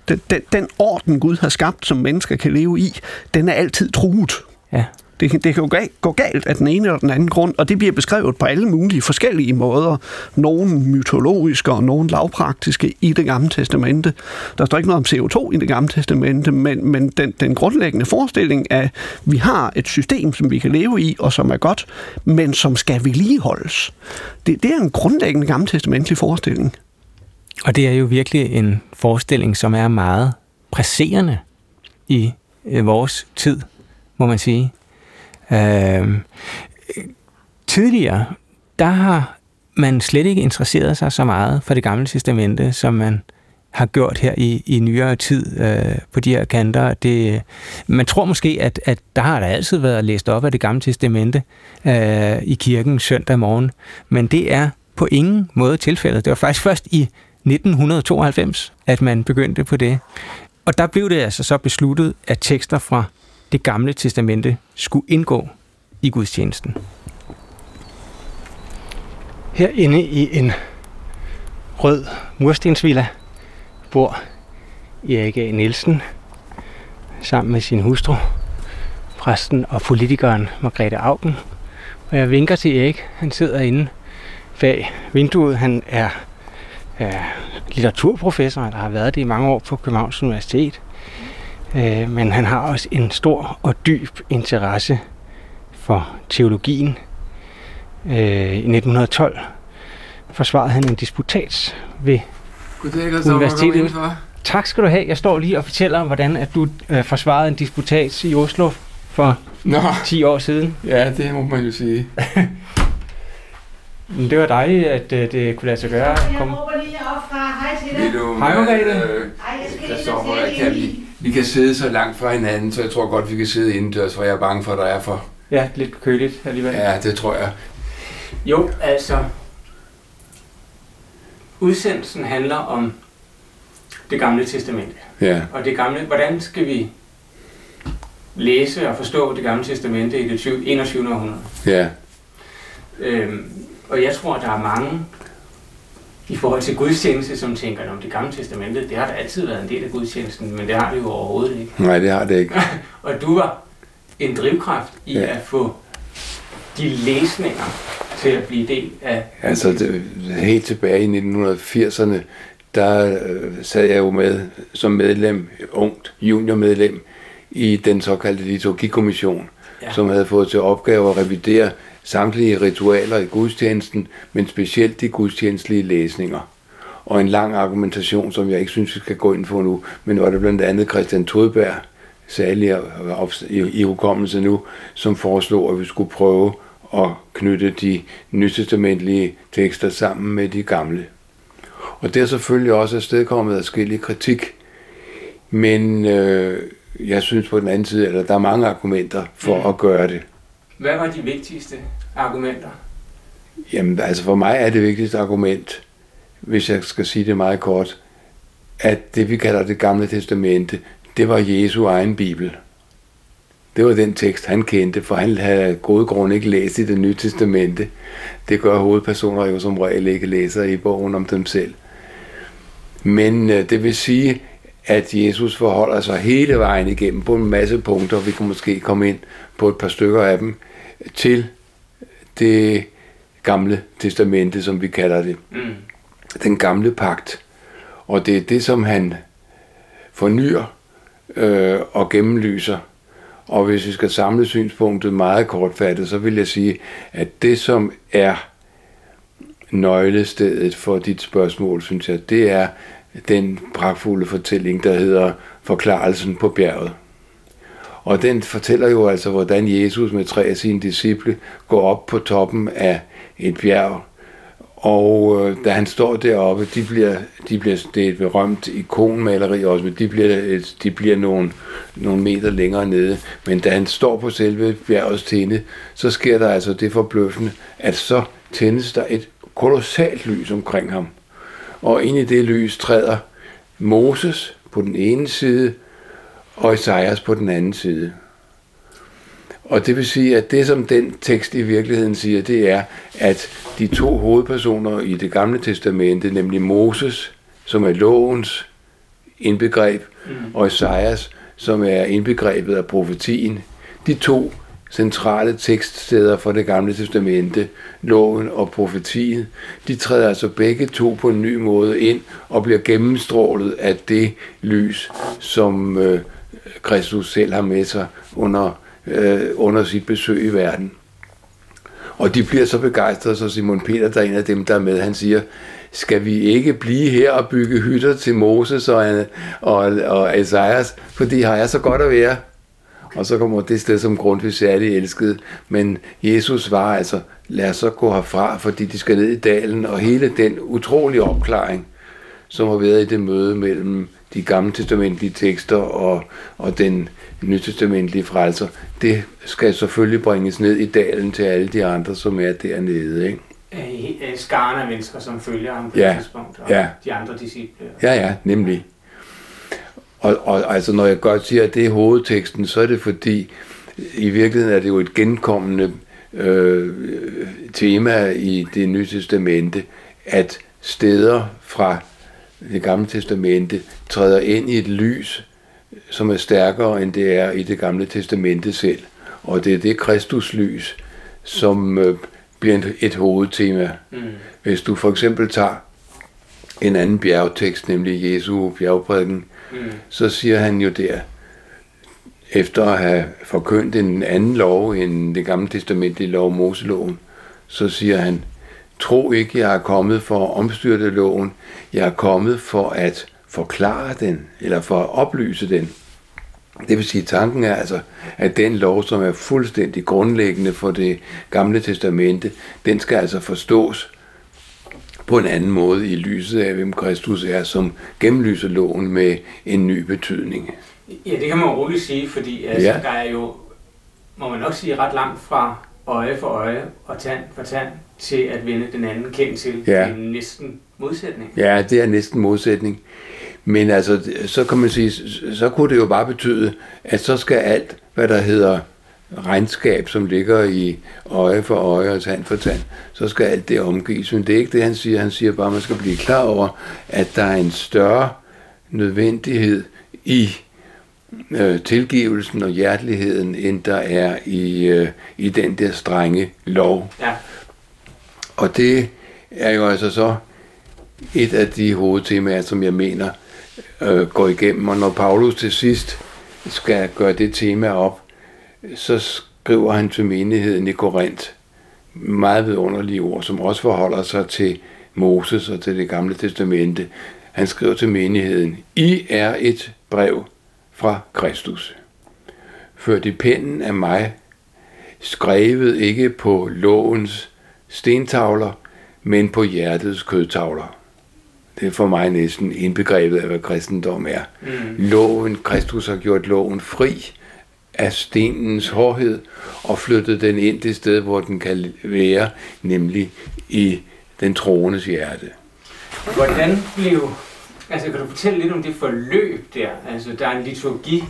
Den, den, den orden, Gud har skabt, som mennesker kan leve i, den er altid truet. Ja. Det, det kan jo gå galt af den ene eller den anden grund, og det bliver beskrevet på alle mulige forskellige måder. Nogle mytologiske og nogle lavpraktiske i det gamle testamente. Der står ikke noget om CO2 i det gamle testamente, men, men den, den grundlæggende forestilling er, at vi har et system, som vi kan leve i, og som er godt, men som skal vedligeholdes. Det, det er en grundlæggende gamle testamentlig forestilling. Og det er jo virkelig en forestilling, som er meget presserende i øh, vores tid, må man sige. Øh, tidligere, der har man slet ikke interesseret sig så meget for det gamle testamente, som man har gjort her i, i nyere tid øh, på de her kanter. Det, man tror måske, at, at der har der altid været læst op af det gamle testamente øh, i kirken søndag morgen, men det er på ingen måde tilfældet. Det var faktisk først i 1992, at man begyndte på det. Og der blev det altså så besluttet, at tekster fra det gamle testamente skulle indgå i gudstjenesten. Herinde i en rød murstensvilla bor Erik A. Nielsen sammen med sin hustru, præsten og politikeren Margrethe Augen. Og jeg vinker til Erik. Han sidder inde bag vinduet. Han er, er litteraturprofessor, der har været det i mange år på Københavns Universitet. Øh, men han har også en stor og dyb interesse for teologien. Øh, I 1912 forsvarede han en disputats ved Goddag, universitetet. Tak skal du have. Jeg står lige og fortæller, hvordan at du øh, forsvarede en disputats i Oslo for Nå. 10 år siden. Ja, det må man jo sige. Men det var dejligt, at øh, det kunne lade sig gøre. Kom. Jeg råber lige op fra. Hej til dig. Hej, Margrethe. Øh, Hej, jeg skal ind kan vi, kan sidde så langt fra hinanden, så jeg tror godt, vi kan sidde indendørs, for jeg er bange for, at der er for... Ja, lidt køligt alligevel. Ja, det tror jeg. Jo, altså... Udsendelsen handler om det gamle testamente. Ja. Og det gamle, hvordan skal vi læse og forstå det gamle testamente i det 21. århundrede? Ja. Øhm, og jeg tror, der er mange i forhold til gudstjeneste, som tænker, om det gamle testamente, det har da altid været en del af gudstjenesten, men det har det jo overhovedet ikke. Nej, det har det ikke. og du var en drivkraft i Ja. at få de læsninger til at blive del af... Altså, det, helt tilbage i 1980'erne, der øh, sad jeg jo med som medlem, ungt juniormedlem, i den såkaldte liturgikommission. Ja. som havde fået til opgave at revidere samtlige ritualer i gudstjenesten, men specielt de gudstjenestlige læsninger. Og en lang argumentation, som jeg ikke synes, vi skal gå ind på nu, men var det blandt andet Christian Todberg, særlig i, hukommelse nu, som foreslog, at vi skulle prøve at knytte de nytestamentlige tekster sammen med de gamle. Og det er selvfølgelig også afstedkommet af skillig kritik, men øh, jeg synes på den anden side, at der er mange argumenter for at gøre det. Hvad var de vigtigste argumenter? Jamen, altså for mig er det vigtigste argument, hvis jeg skal sige det meget kort, at det vi kalder det gamle testamente, det var Jesu egen bibel. Det var den tekst, han kendte, for han havde af gode grunde ikke læst i det nye testamente. Det gør hovedpersoner jo som regel ikke læser i bogen om dem selv. Men øh, det vil sige, at Jesus forholder sig hele vejen igennem på en masse punkter, vi kan måske komme ind på et par stykker af dem, til det gamle testamente, som vi kalder det. Mm. Den gamle pagt. Og det er det, som han fornyer øh, og gennemlyser. Og hvis vi skal samle synspunktet meget kortfattet, så vil jeg sige, at det, som er nøglestedet for dit spørgsmål, synes jeg, det er den pragtfulde fortælling, der hedder Forklarelsen på bjerget. Og den fortæller jo altså, hvordan Jesus med tre af sine disciple går op på toppen af et bjerg. Og øh, da han står deroppe, de bliver, de bliver, det er et berømt ikonmaleri også, men de bliver, et- de bliver nogle, nogle meter længere nede. Men da han står på selve bjergets tinde, så sker der altså det forbløffende, at så tændes der et kolossalt lys omkring ham. Og ind i det lys træder Moses på den ene side, og Esajas på den anden side. Og det vil sige, at det som den tekst i virkeligheden siger, det er, at de to hovedpersoner i det gamle testamente, nemlig Moses, som er lovens indbegreb, og Esajas, som er indbegrebet af profetien, de to centrale tekststeder for det gamle testamente, loven og profetien, de træder altså begge to på en ny måde ind og bliver gennemstrålet af det lys, som øh, Kristus selv har med sig under, øh, under sit besøg i verden. Og de bliver så begejstrede, så Simon Peter, der er en af dem, der er med, han siger, skal vi ikke blive her og bygge hytter til Moses og, og, og Esajas, fordi har jeg så godt at være. Og så kommer det sted, som Grundtvig særligt elskede. Men Jesus var altså, lad os så gå herfra, fordi de skal ned i dalen, og hele den utrolige opklaring, som har været i det møde mellem de gamle testamentlige tekster og, og den nytestamentlige frelser, det skal selvfølgelig bringes ned i dalen til alle de andre, som er dernede. Ikke? Skaren af mennesker, som følger ham på Ja, et tidspunkt, og ja. de andre disciple. Ja, ja, nemlig. Og, og altså, når jeg godt siger, at det er hovedteksten, så er det fordi, i virkeligheden er det jo et genkommende øh, tema i det nye testamente, at steder fra det gamle testamente træder ind i et lys, som er stærkere end det er i det gamle testamente selv. Og det er det Kristuslys, som øh, bliver et, hovedtema. Mm. Hvis du for eksempel tager en anden bjergtekst, nemlig Jesu bjergprædiken, Mm. så siger han jo der, efter at have forkyndt en anden lov end det gamle testament i lov Moseloven, så siger han, tro ikke, jeg er kommet for at omstyrte loven, jeg er kommet for at forklare den, eller for at oplyse den. Det vil sige, tanken er altså, at den lov, som er fuldstændig grundlæggende for det gamle testamente, den skal altså forstås på en anden måde i lyset af, hvem Kristus er, som gennemlyser loven med en ny betydning. Ja, det kan man roligt sige, fordi altså, Ja. ja. der er jo, må man nok sige, ret langt fra øje for øje og tand for tand til at vende den anden kendt til Ja. en næsten modsætning. Ja, det er næsten modsætning. Men altså, så kan man sige, så kunne det jo bare betyde, at så skal alt, hvad der hedder regnskab, som ligger i øje for øje og tand for tand, så skal alt det omgives. Men det er ikke det, han siger. Han siger bare, at man skal blive klar over, at der er en større nødvendighed i øh, tilgivelsen og hjerteligheden, end der er i, øh, i den der strenge lov. Ja. Og det er jo altså så et af de hovedtemaer, som jeg mener øh, går igennem. Og når Paulus til sidst skal gøre det tema op, så skriver han til menigheden i Korinth meget vidunderlige ord, som også forholder sig til Moses og til det gamle testamente. Han skriver til menigheden, I er et brev fra Kristus. Ført i pennen af mig, skrevet ikke på lovens stentavler, men på hjertets kødtavler. Det er for mig næsten indbegrebet af, hvad kristendom er. Mm. Loven, Kristus har gjort loven fri af stenens hårdhed og flyttet den ind det sted, hvor den kan være, nemlig i den troendes hjerte. Hvordan blev... Altså, kan du fortælle lidt om det forløb der? Altså, der er en liturgi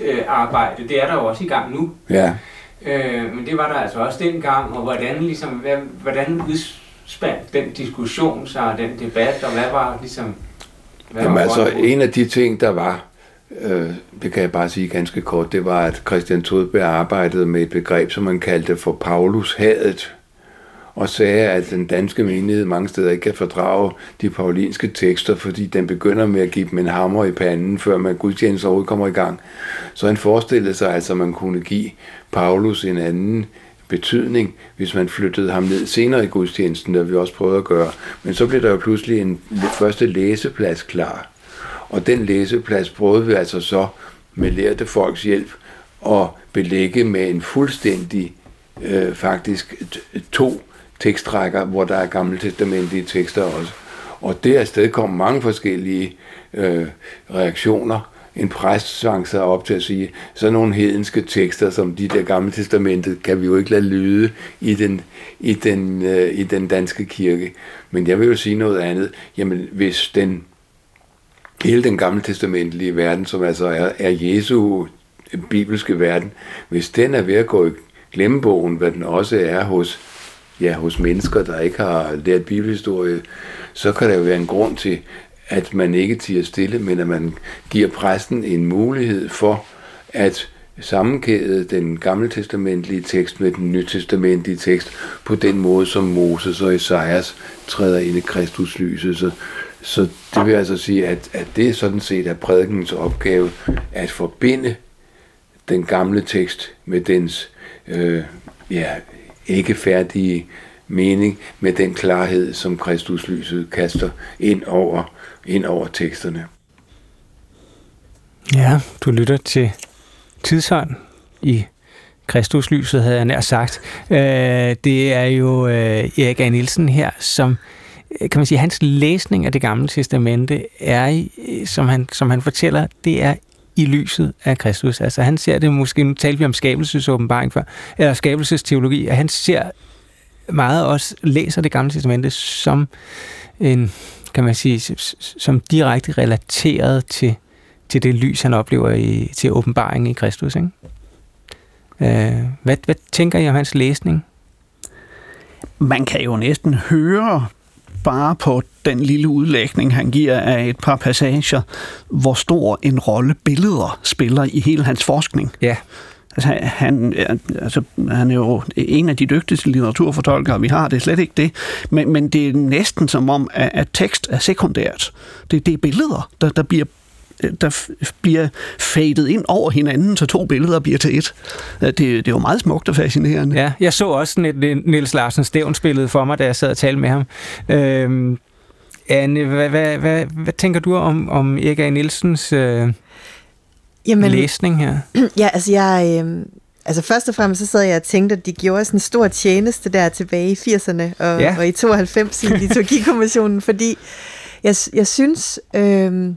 øh, arbejde. Det er der jo også i gang nu. Ja. Øh, men det var der altså også dengang, og hvordan, ligesom, hvad, hvordan udspandt den diskussion sig, den debat, og hvad var ligesom... Hvad Jamen var altså, en af de ting, der var, øh, det kan jeg bare sige ganske kort, det var, at Christian Todberg arbejdede med et begreb, som man kaldte for Paulus hadet, og sagde, at den danske menighed mange steder ikke kan fordrage de paulinske tekster, fordi den begynder med at give dem en hammer i panden, før man gudstjeneste overhovedet kommer i gang. Så han forestillede sig altså, at man kunne give Paulus en anden betydning, hvis man flyttede ham ned senere i gudstjenesten, der vi også prøvede at gøre. Men så blev der jo pludselig en første læseplads klar. Og den læseplads prøvede vi altså så med lærte folks hjælp at belægge med en fuldstændig, øh, faktisk to tekstrækker, hvor der er gammeltestamentlige tekster også. Og det afsted kom mange forskellige øh, reaktioner. En præst svang sig op til at sige, så nogle hedenske tekster, som de der gamle testamentet, kan vi jo ikke lade lyde i den, i den, øh, i den danske kirke. Men jeg vil jo sige noget andet. Jamen, hvis den hele den gamle testamentlige verden, som altså er, er Jesu bibelske verden, hvis den er ved at gå i glemmebogen, hvad den også er hos, ja, hos mennesker, der ikke har lært bibelhistorie, så kan der jo være en grund til, at man ikke tiger stille, men at man giver præsten en mulighed for at sammenkæde den gamle testamentlige tekst med den nytestamentlige tekst på den måde, som Moses og Esajas træder ind i Kristus lyset. Så, så det vil altså sige, at, at det sådan set er prædikens opgave at forbinde den gamle tekst med dens øh, ja, ikke færdige mening med den klarhed, som Kristuslyset kaster ind over, ind over teksterne. Ja, du lytter til Tidsånd i Kristuslyset, havde jeg nær sagt. Øh, det er jo øh, Erik A. Nielsen her, som øh, kan man sige, hans læsning af det gamle testamente er, i- øh, som han, som han fortæller, det er i lyset af Kristus. Altså han ser det, måske nu talte vi om skabelsesåbenbaring før, eller skabelsesteologi, at han ser meget også, læser det gamle testamente som en, kan man sige, som direkte relateret til, til det lys, han oplever i, til åbenbaringen i Kristus. Ikke? Øh, hvad, hvad tænker I om hans læsning? Man kan jo næsten høre bare på den lille udlægning, han giver af et par passager, hvor stor en rolle billeder spiller i hele hans forskning. Ja. Altså, han, er- altså, han er jo en af de dygtigste litteraturfortolkere, vi har. Det er slet ikke det. Men, men det er næsten som om, at, at tekst er sekundært. Det, det er billeder, der, der bliver der bliver fadet ind over hinanden, så to billeder bliver til et. Det, det er jo meget smukt og fascinerende. Ja, jeg så også sådan et, et Niels Larsen Stævns-billede for mig, da jeg sad og talte med ham. Øhm, Anne, hvad, hvad, hvad, hvad tænker du om, om Erik A. Nielsens øh, Jamen, læsning her? Ja, altså jeg... Øh, altså først og fremmest så sad jeg og tænkte, at de gjorde sådan en stor tjeneste der tilbage i 80'erne og, Ja. og i 92 i liturgikommissionen, fordi jeg, jeg synes, øh,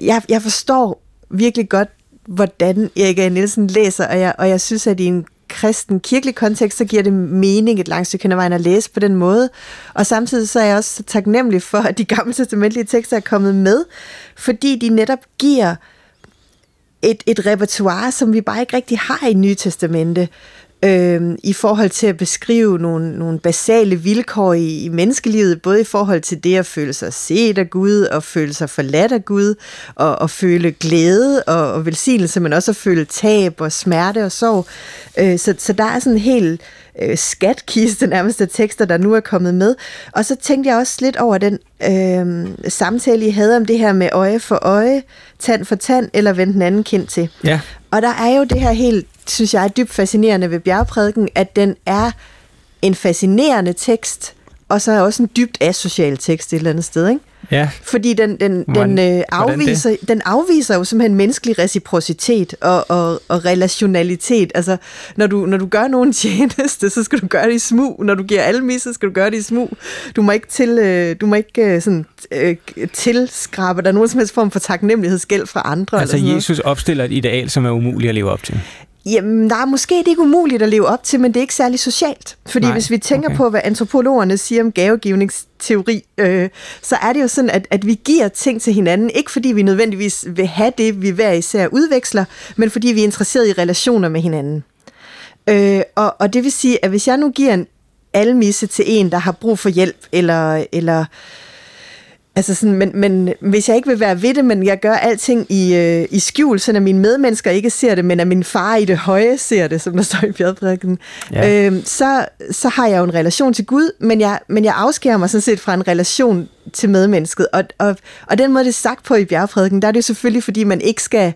jeg, jeg, forstår virkelig godt, hvordan Erik A. Nielsen læser, og jeg, og jeg synes, at i en kristen kirkelig kontekst, så giver det mening et langt stykke hen ad vejen at læse på den måde. Og samtidig så er jeg også så taknemmelig for, at de gamle testamentlige tekster er kommet med, fordi de netop giver et, et repertoire, som vi bare ikke rigtig har i Nye Testamente, øh, i forhold til at beskrive nogle, nogle basale vilkår i, i menneskelivet, både i forhold til det at føle sig set af Gud, og føle sig forladt af Gud, og, og føle glæde og, og velsignelse, men også at føle tab og smerte og sorg. Øh, så, så der er sådan en helt øh, skatkiste nærmest af tekster, der nu er kommet med. Og så tænkte jeg også lidt over den øh, samtale, I havde om det her med øje for øje, tand for tand, eller vend den anden kind til. Ja. Og der er jo det her helt, synes jeg, er dybt fascinerende ved bjergprædiken, at den er en fascinerende tekst, og så er også en dybt asocial tekst et eller andet sted, ikke? Ja. Fordi den, den, Hvordan- den, øh, afviser, den afviser jo simpelthen menneskelig reciprocitet og, og, og relationalitet. Altså, når du, når du gør nogen tjeneste, så skal du gøre det i smug. Når du giver almis, så skal du gøre det i smug. Du må ikke, til, øh, du må ikke øh, sådan, øh, tilskrabe dig nogen som helst form for taknemmelighedsgæld fra andre. Altså eller sådan noget. Jesus opstiller et ideal, som er umuligt at leve op til. Jamen, måske er det ikke umuligt at leve op til, men det er ikke særlig socialt. Fordi Nej, hvis vi tænker okay. på, hvad antropologerne siger om gavegivningsteori, øh, så er det jo sådan, at, at vi giver ting til hinanden, ikke fordi vi nødvendigvis vil have det, vi hver især udveksler, men fordi vi er interesseret i relationer med hinanden. Øh, og, og det vil sige, at hvis jeg nu giver en almisse til en, der har brug for hjælp, eller, eller Altså sådan, men, men hvis jeg ikke vil være ved det, men jeg gør alting i, øh, i skjul, så at mine medmennesker ikke ser det, men at min far i det høje ser det, som der står i bjergprædiken, Ja. øhm, så, så har jeg jo en relation til Gud, men jeg, men jeg afskærer mig sådan set fra en relation til medmennesket. Og, og, og den måde, det er sagt på i bjergprædiken, der er det jo selvfølgelig, fordi man ikke skal,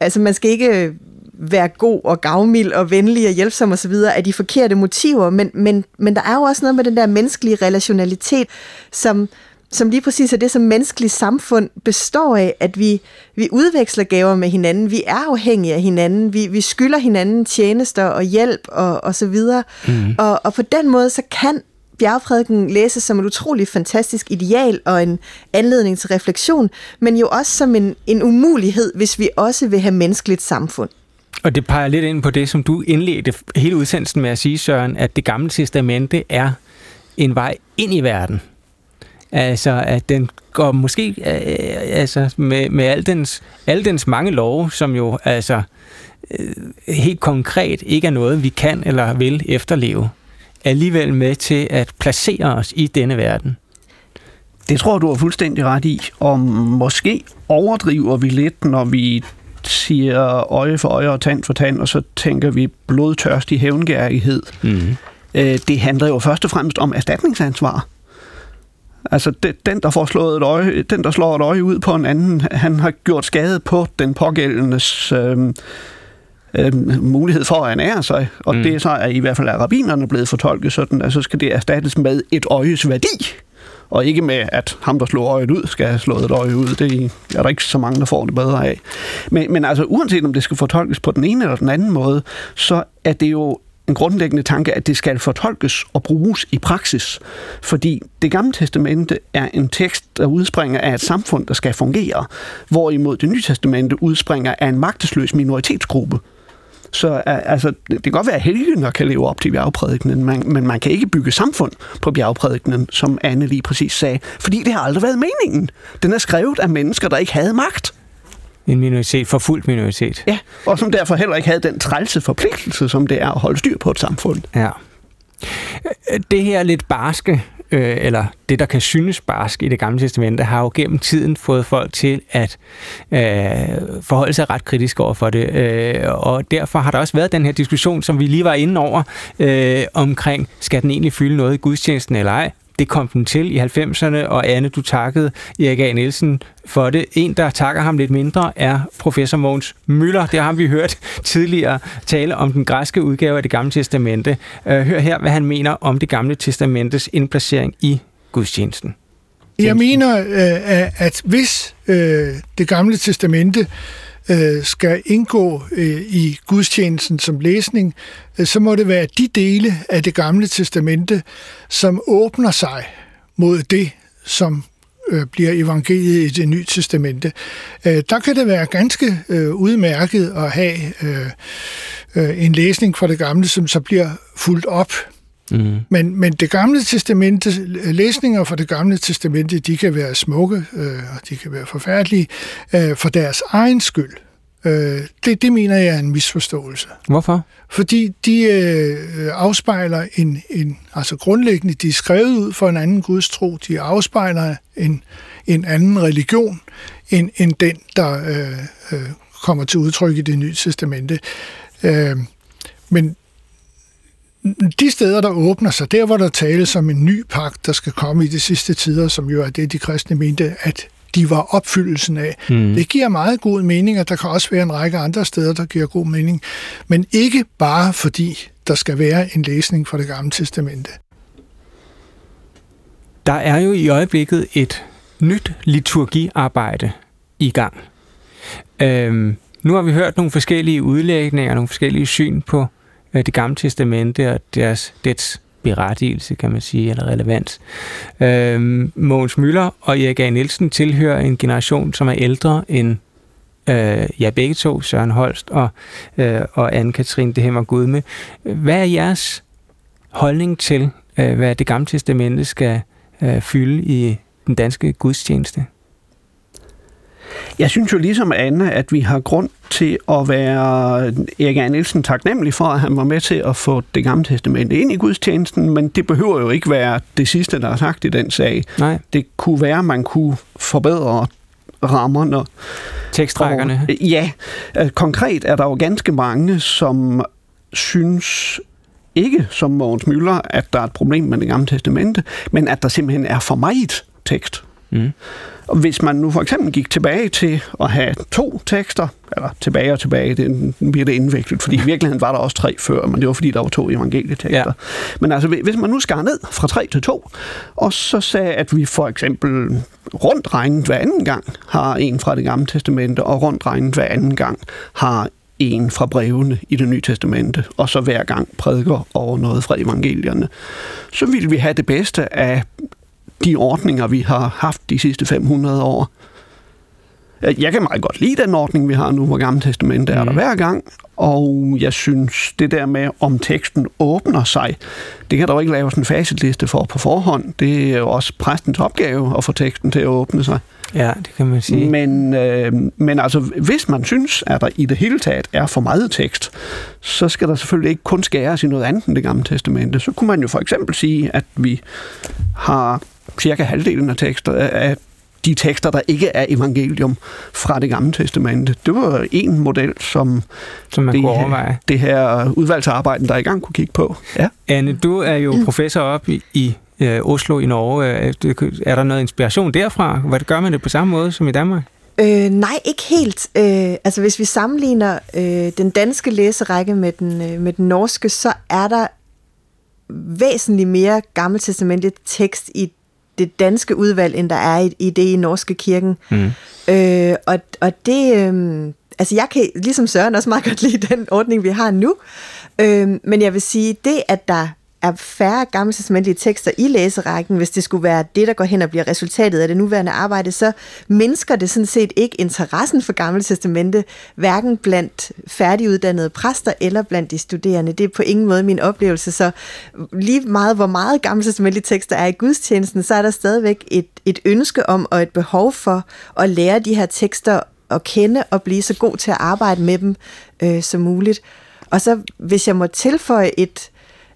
altså man skal ikke være god og gavmild og venlig og hjælpsom og så videre af de forkerte motiver, men, men, men der er jo også noget med den der menneskelige relationalitet, som, som lige præcis er det, som menneskeligt samfund består af, at vi, vi udveksler gaver med hinanden, vi er afhængige af hinanden, vi, vi skylder hinanden tjenester og hjælp og, og så videre. Mm. Og, og på den måde, så kan bjergprædiken læses som et utroligt fantastisk ideal og en anledning til refleksion, men jo også som en, en umulighed, hvis vi også vil have menneskeligt samfund. Og det peger lidt ind på det, som du indledte hele udsendelsen med at sige, Søren, at det gamle testamente er en vej ind i verden. Altså, at den går måske øh, altså, med, med al dens, alle dens mange love, som jo altså øh, helt konkret ikke er noget, vi kan eller vil efterleve, alligevel med til at placere os i denne verden. Det tror du har fuldstændig ret i. Og måske overdriver vi lidt, når vi siger øje for øje og tand for tand, og så tænker vi blodtørstig hævngærighed. Mm. Øh, Det handler jo først og fremmest om erstatningsansvar. Altså, det- den, der får slået et øje, den, der slår et øje ud på en anden, han har gjort skade på den pågældendes øh, øh, mulighed for at ernære sig. Og Mm. det så er i hvert fald af rabinerne blevet fortolket sådan, at så skal det erstattes med et øjes værdi. Og ikke med, at ham, der slår øjet ud, skal have slået et øje ud. Det er der ikke så mange, der får det bedre af. Men, men altså, uanset om det skal fortolkes på den ene eller den anden måde, så er det jo en grundlæggende tanke, at det skal fortolkes og bruges i praksis. Fordi det gamle testamente er en tekst, der udspringer af et samfund, der skal fungere, hvorimod det nye testamente udspringer af en magtesløs minoritetsgruppe. Så øh, altså, det kan godt være, at helgener kan leve op til bjergprædikenen, men, men man kan ikke bygge samfund på bjergprædikenen, som Anne lige præcis sagde, fordi det har aldrig været meningen. Den er skrevet af mennesker, der ikke havde magt. En minoritet, forfulgt minoritet. Ja, og som derfor heller ikke havde den trælse forpligtelse, som det er at holde styr på et samfund. Ja. Det her lidt barske, øh, eller det, der kan synes barsk i det gamle testamente, har jo gennem tiden fået folk til at øh, forholde sig ret kritisk over for det. Øh, og derfor har der også været den her diskussion, som vi lige var inde over, øh, omkring, skal den egentlig fylde noget i gudstjenesten eller ej? Det kom den til i 90'erne, og Anne, du takkede Erik A. Nielsen for det. En, der takker ham lidt mindre, er professor Mogens Møller. Det har vi hørt tidligere tale om den græske udgave af det gamle testamente. Øh, hør her, hvad han mener om det gamle testamentes indplacering i gudstjenesten. Jeg mener, øh, at hvis øh, det gamle testamente øh, skal indgå øh, i gudstjenesten som læsning, øh, så må det være de dele af det gamle testamente, som åbner sig mod det, som øh, bliver evangeliet i det nye testamente. Øh, der kan det være ganske øh, udmærket at have øh, øh, en læsning fra det gamle, som så bliver fuldt op Mm. men, men det gamle testamente, læsninger fra det gamle testamente, de kan være smukke, øh, og de kan være forfærdelige øh, for deres egen skyld. Øh, det, det mener jeg er en misforståelse. Hvorfor? Fordi de øh, afspejler en, en, altså grundlæggende, de er skrevet ud for en anden gudstro, de afspejler en, en anden religion, end, end den, der øh, øh, kommer til udtryk i det nye testamente. Øh, men de steder, der åbner sig, der hvor der tales om en ny pagt, der skal komme i de sidste tider, som jo er det, de kristne mente, at de var opfyldelsen af. Mm. Det giver meget god mening, og der kan også være en række andre steder, der giver god mening. Men ikke bare fordi der skal være en læsning fra det gamle testamente. Der er jo i øjeblikket et nyt liturgiarbejde i gang. Øhm, nu har vi hørt nogle forskellige udlægninger, nogle forskellige syn på Øh, det gamle testamente og deres, dets berettigelse, kan man sige, eller relevans. Øh, Mogens Møller og Erik A. Nielsen tilhører en generation, som er ældre end øh, ja, begge to, Søren Holst og, øh, og Anne-Katrine Dehemmer Gudme. Hvad er jeres holdning til, øh, hvad det gamle testamente skal øh, fylde i den danske gudstjeneste? Jeg synes jo ligesom Anne, at vi har grund til at være Erik A. Nielsen taknemmelig for, at han var med til at få det gamle testament ind i gudstjenesten, men det behøver jo ikke være det sidste, der er sagt i den sag. Nej. Det kunne være, at man kunne forbedre rammerne. Tekstrækkerne? Og, ja, øh, konkret er der jo ganske mange, som synes ikke som Mogens Møller, at der er et problem med det gamle testamente, men at der simpelthen er for meget tekst. Mm. Og hvis man nu for eksempel gik tilbage til at have to tekster, eller tilbage og tilbage, det bliver det indviklet, fordi i virkeligheden var der også tre før, men det var fordi, der var to evangelietekster. Ja. Men altså, hvis man nu skar ned fra tre til to, og så sagde, at vi for eksempel rundt regnet hver anden gang har en fra det gamle testamente, og rundt regnet hver anden gang har en fra brevene i det nye testamente, og så hver gang prædiker over noget fra evangelierne, så ville vi have det bedste af de ordninger, vi har haft de sidste 500 år. Jeg kan meget godt lide den ordning, vi har nu, hvor Gamle Testament er mm. der hver gang, og jeg synes, det der med, om teksten åbner sig, det kan der jo ikke laves en facitliste for på forhånd. Det er jo også præstens opgave at få teksten til at åbne sig. Ja, det kan man sige. Men, øh, men altså, hvis man synes, at der i det hele taget er for meget tekst, så skal der selvfølgelig ikke kun skæres i noget andet end det gamle testamente. Så kunne man jo for eksempel sige, at vi har cirka halvdelen af tekster af de tekster, der ikke er evangelium fra det gamle testamente. Det var en model, som, som man det, kunne overveje. det her udvalgsarbejde, der er i gang, kunne kigge på. Ja. Anne, du er jo professor op i, i øh, Oslo i Norge. Er der noget inspiration derfra? Hvad gør man det på samme måde som i Danmark? Øh, nej, ikke helt. Øh, altså hvis vi sammenligner øh, den danske læserække med den, øh, med den norske, så er der væsentligt mere gammeltestamentligt tekst i det danske udvalg, end der er i, i det i Norske Kirken. Mm. Øh, og, og det... Øh, altså jeg kan, ligesom Søren, også meget godt lide den ordning, vi har nu. Øh, men jeg vil sige, det at der er færre gammeltestamentlige tekster i læserækken, hvis det skulle være det, der går hen og bliver resultatet af det nuværende arbejde, så mindsker det sådan set ikke interessen for gammeltestamente, hverken blandt færdiguddannede præster eller blandt de studerende. Det er på ingen måde min oplevelse, så lige meget hvor meget gammeltestamentlige tekster er i gudstjenesten, så er der stadigvæk et, et ønske om og et behov for at lære de her tekster at kende og blive så god til at arbejde med dem øh, som muligt. Og så hvis jeg må tilføje et,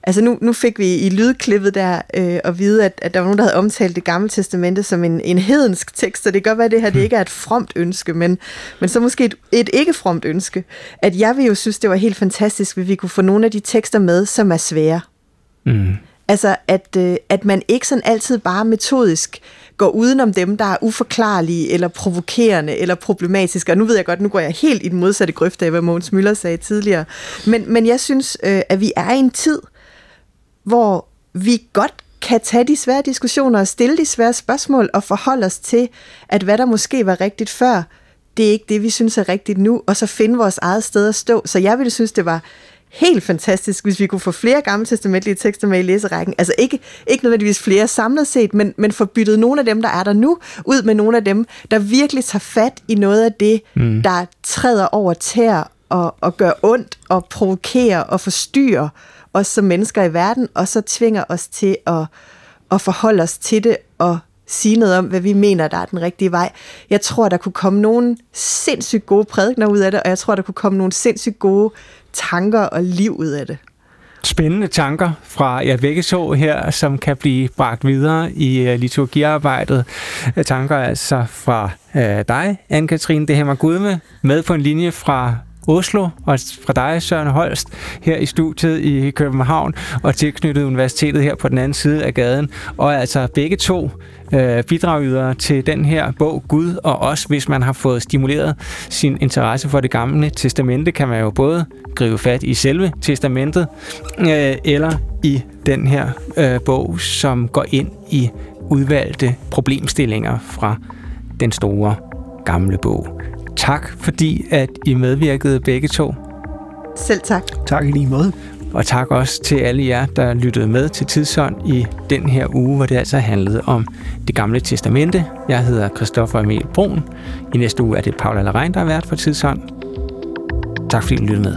Altså nu, nu fik vi i lydklippet der øh, at vide, at, at der var nogen, der havde omtalt det gamle testamente som en, en hedensk tekst, så det kan godt være, at det her det ikke er et fromt ønske, men, men så måske et, et ikke fromt ønske. At jeg vil jo synes, det var helt fantastisk, hvis vi kunne få nogle af de tekster med, som er svære. Mm. Altså, at, øh, at man ikke sådan altid bare metodisk går udenom dem, der er uforklarlige, eller provokerende, eller problematiske. Og nu ved jeg godt, nu går jeg helt i den modsatte grøft af, hvad Mogens Møller sagde tidligere. Men, men jeg synes, øh, at vi er i en tid, hvor vi godt kan tage de svære diskussioner og stille de svære spørgsmål og forholde os til, at hvad der måske var rigtigt før, det er ikke det, vi synes er rigtigt nu, og så finde vores eget sted at stå. Så jeg ville synes, det var helt fantastisk, hvis vi kunne få flere gammeltestamentlige tekster med i læserækken. Altså ikke, ikke nødvendigvis flere samlet set, men, men få byttet nogle af dem, der er der nu, ud med nogle af dem, der virkelig tager fat i noget af det, mm. der træder over tær og, og gør ondt og provokerer og forstyrrer os som mennesker i verden, og så tvinger os til at, at forholde os til det og sige noget om, hvad vi mener, der er den rigtige vej. Jeg tror, der kunne komme nogle sindssygt gode prædikner ud af det, og jeg tror, der kunne komme nogle sindssygt gode tanker og liv ud af det. Spændende tanker fra jer begge så her, som kan blive bragt videre i øh, liturgiarbejdet. Øh, tanker altså fra øh, dig, Anne-Katrine Det Gudme, med på en linje fra Oslo, og fra dig, Søren Holst, her i studiet i København, og tilknyttet universitetet her på den anden side af gaden. Og altså begge to øh, bidragydere til den her bog, Gud og os, hvis man har fået stimuleret sin interesse for det gamle testamente, kan man jo både gribe fat i selve testamentet, øh, eller i den her øh, bog, som går ind i udvalgte problemstillinger fra den store gamle bog. Tak fordi, at I medvirkede begge to. Selv tak. Tak i lige måde. Og tak også til alle jer, der lyttede med til Tidsånd i den her uge, hvor det altså handlede om det gamle testamente. Jeg hedder Christoffer Emil Brun. I næste uge er det Paula Larein, der er vært for Tidsånd. Tak fordi I lyttede med.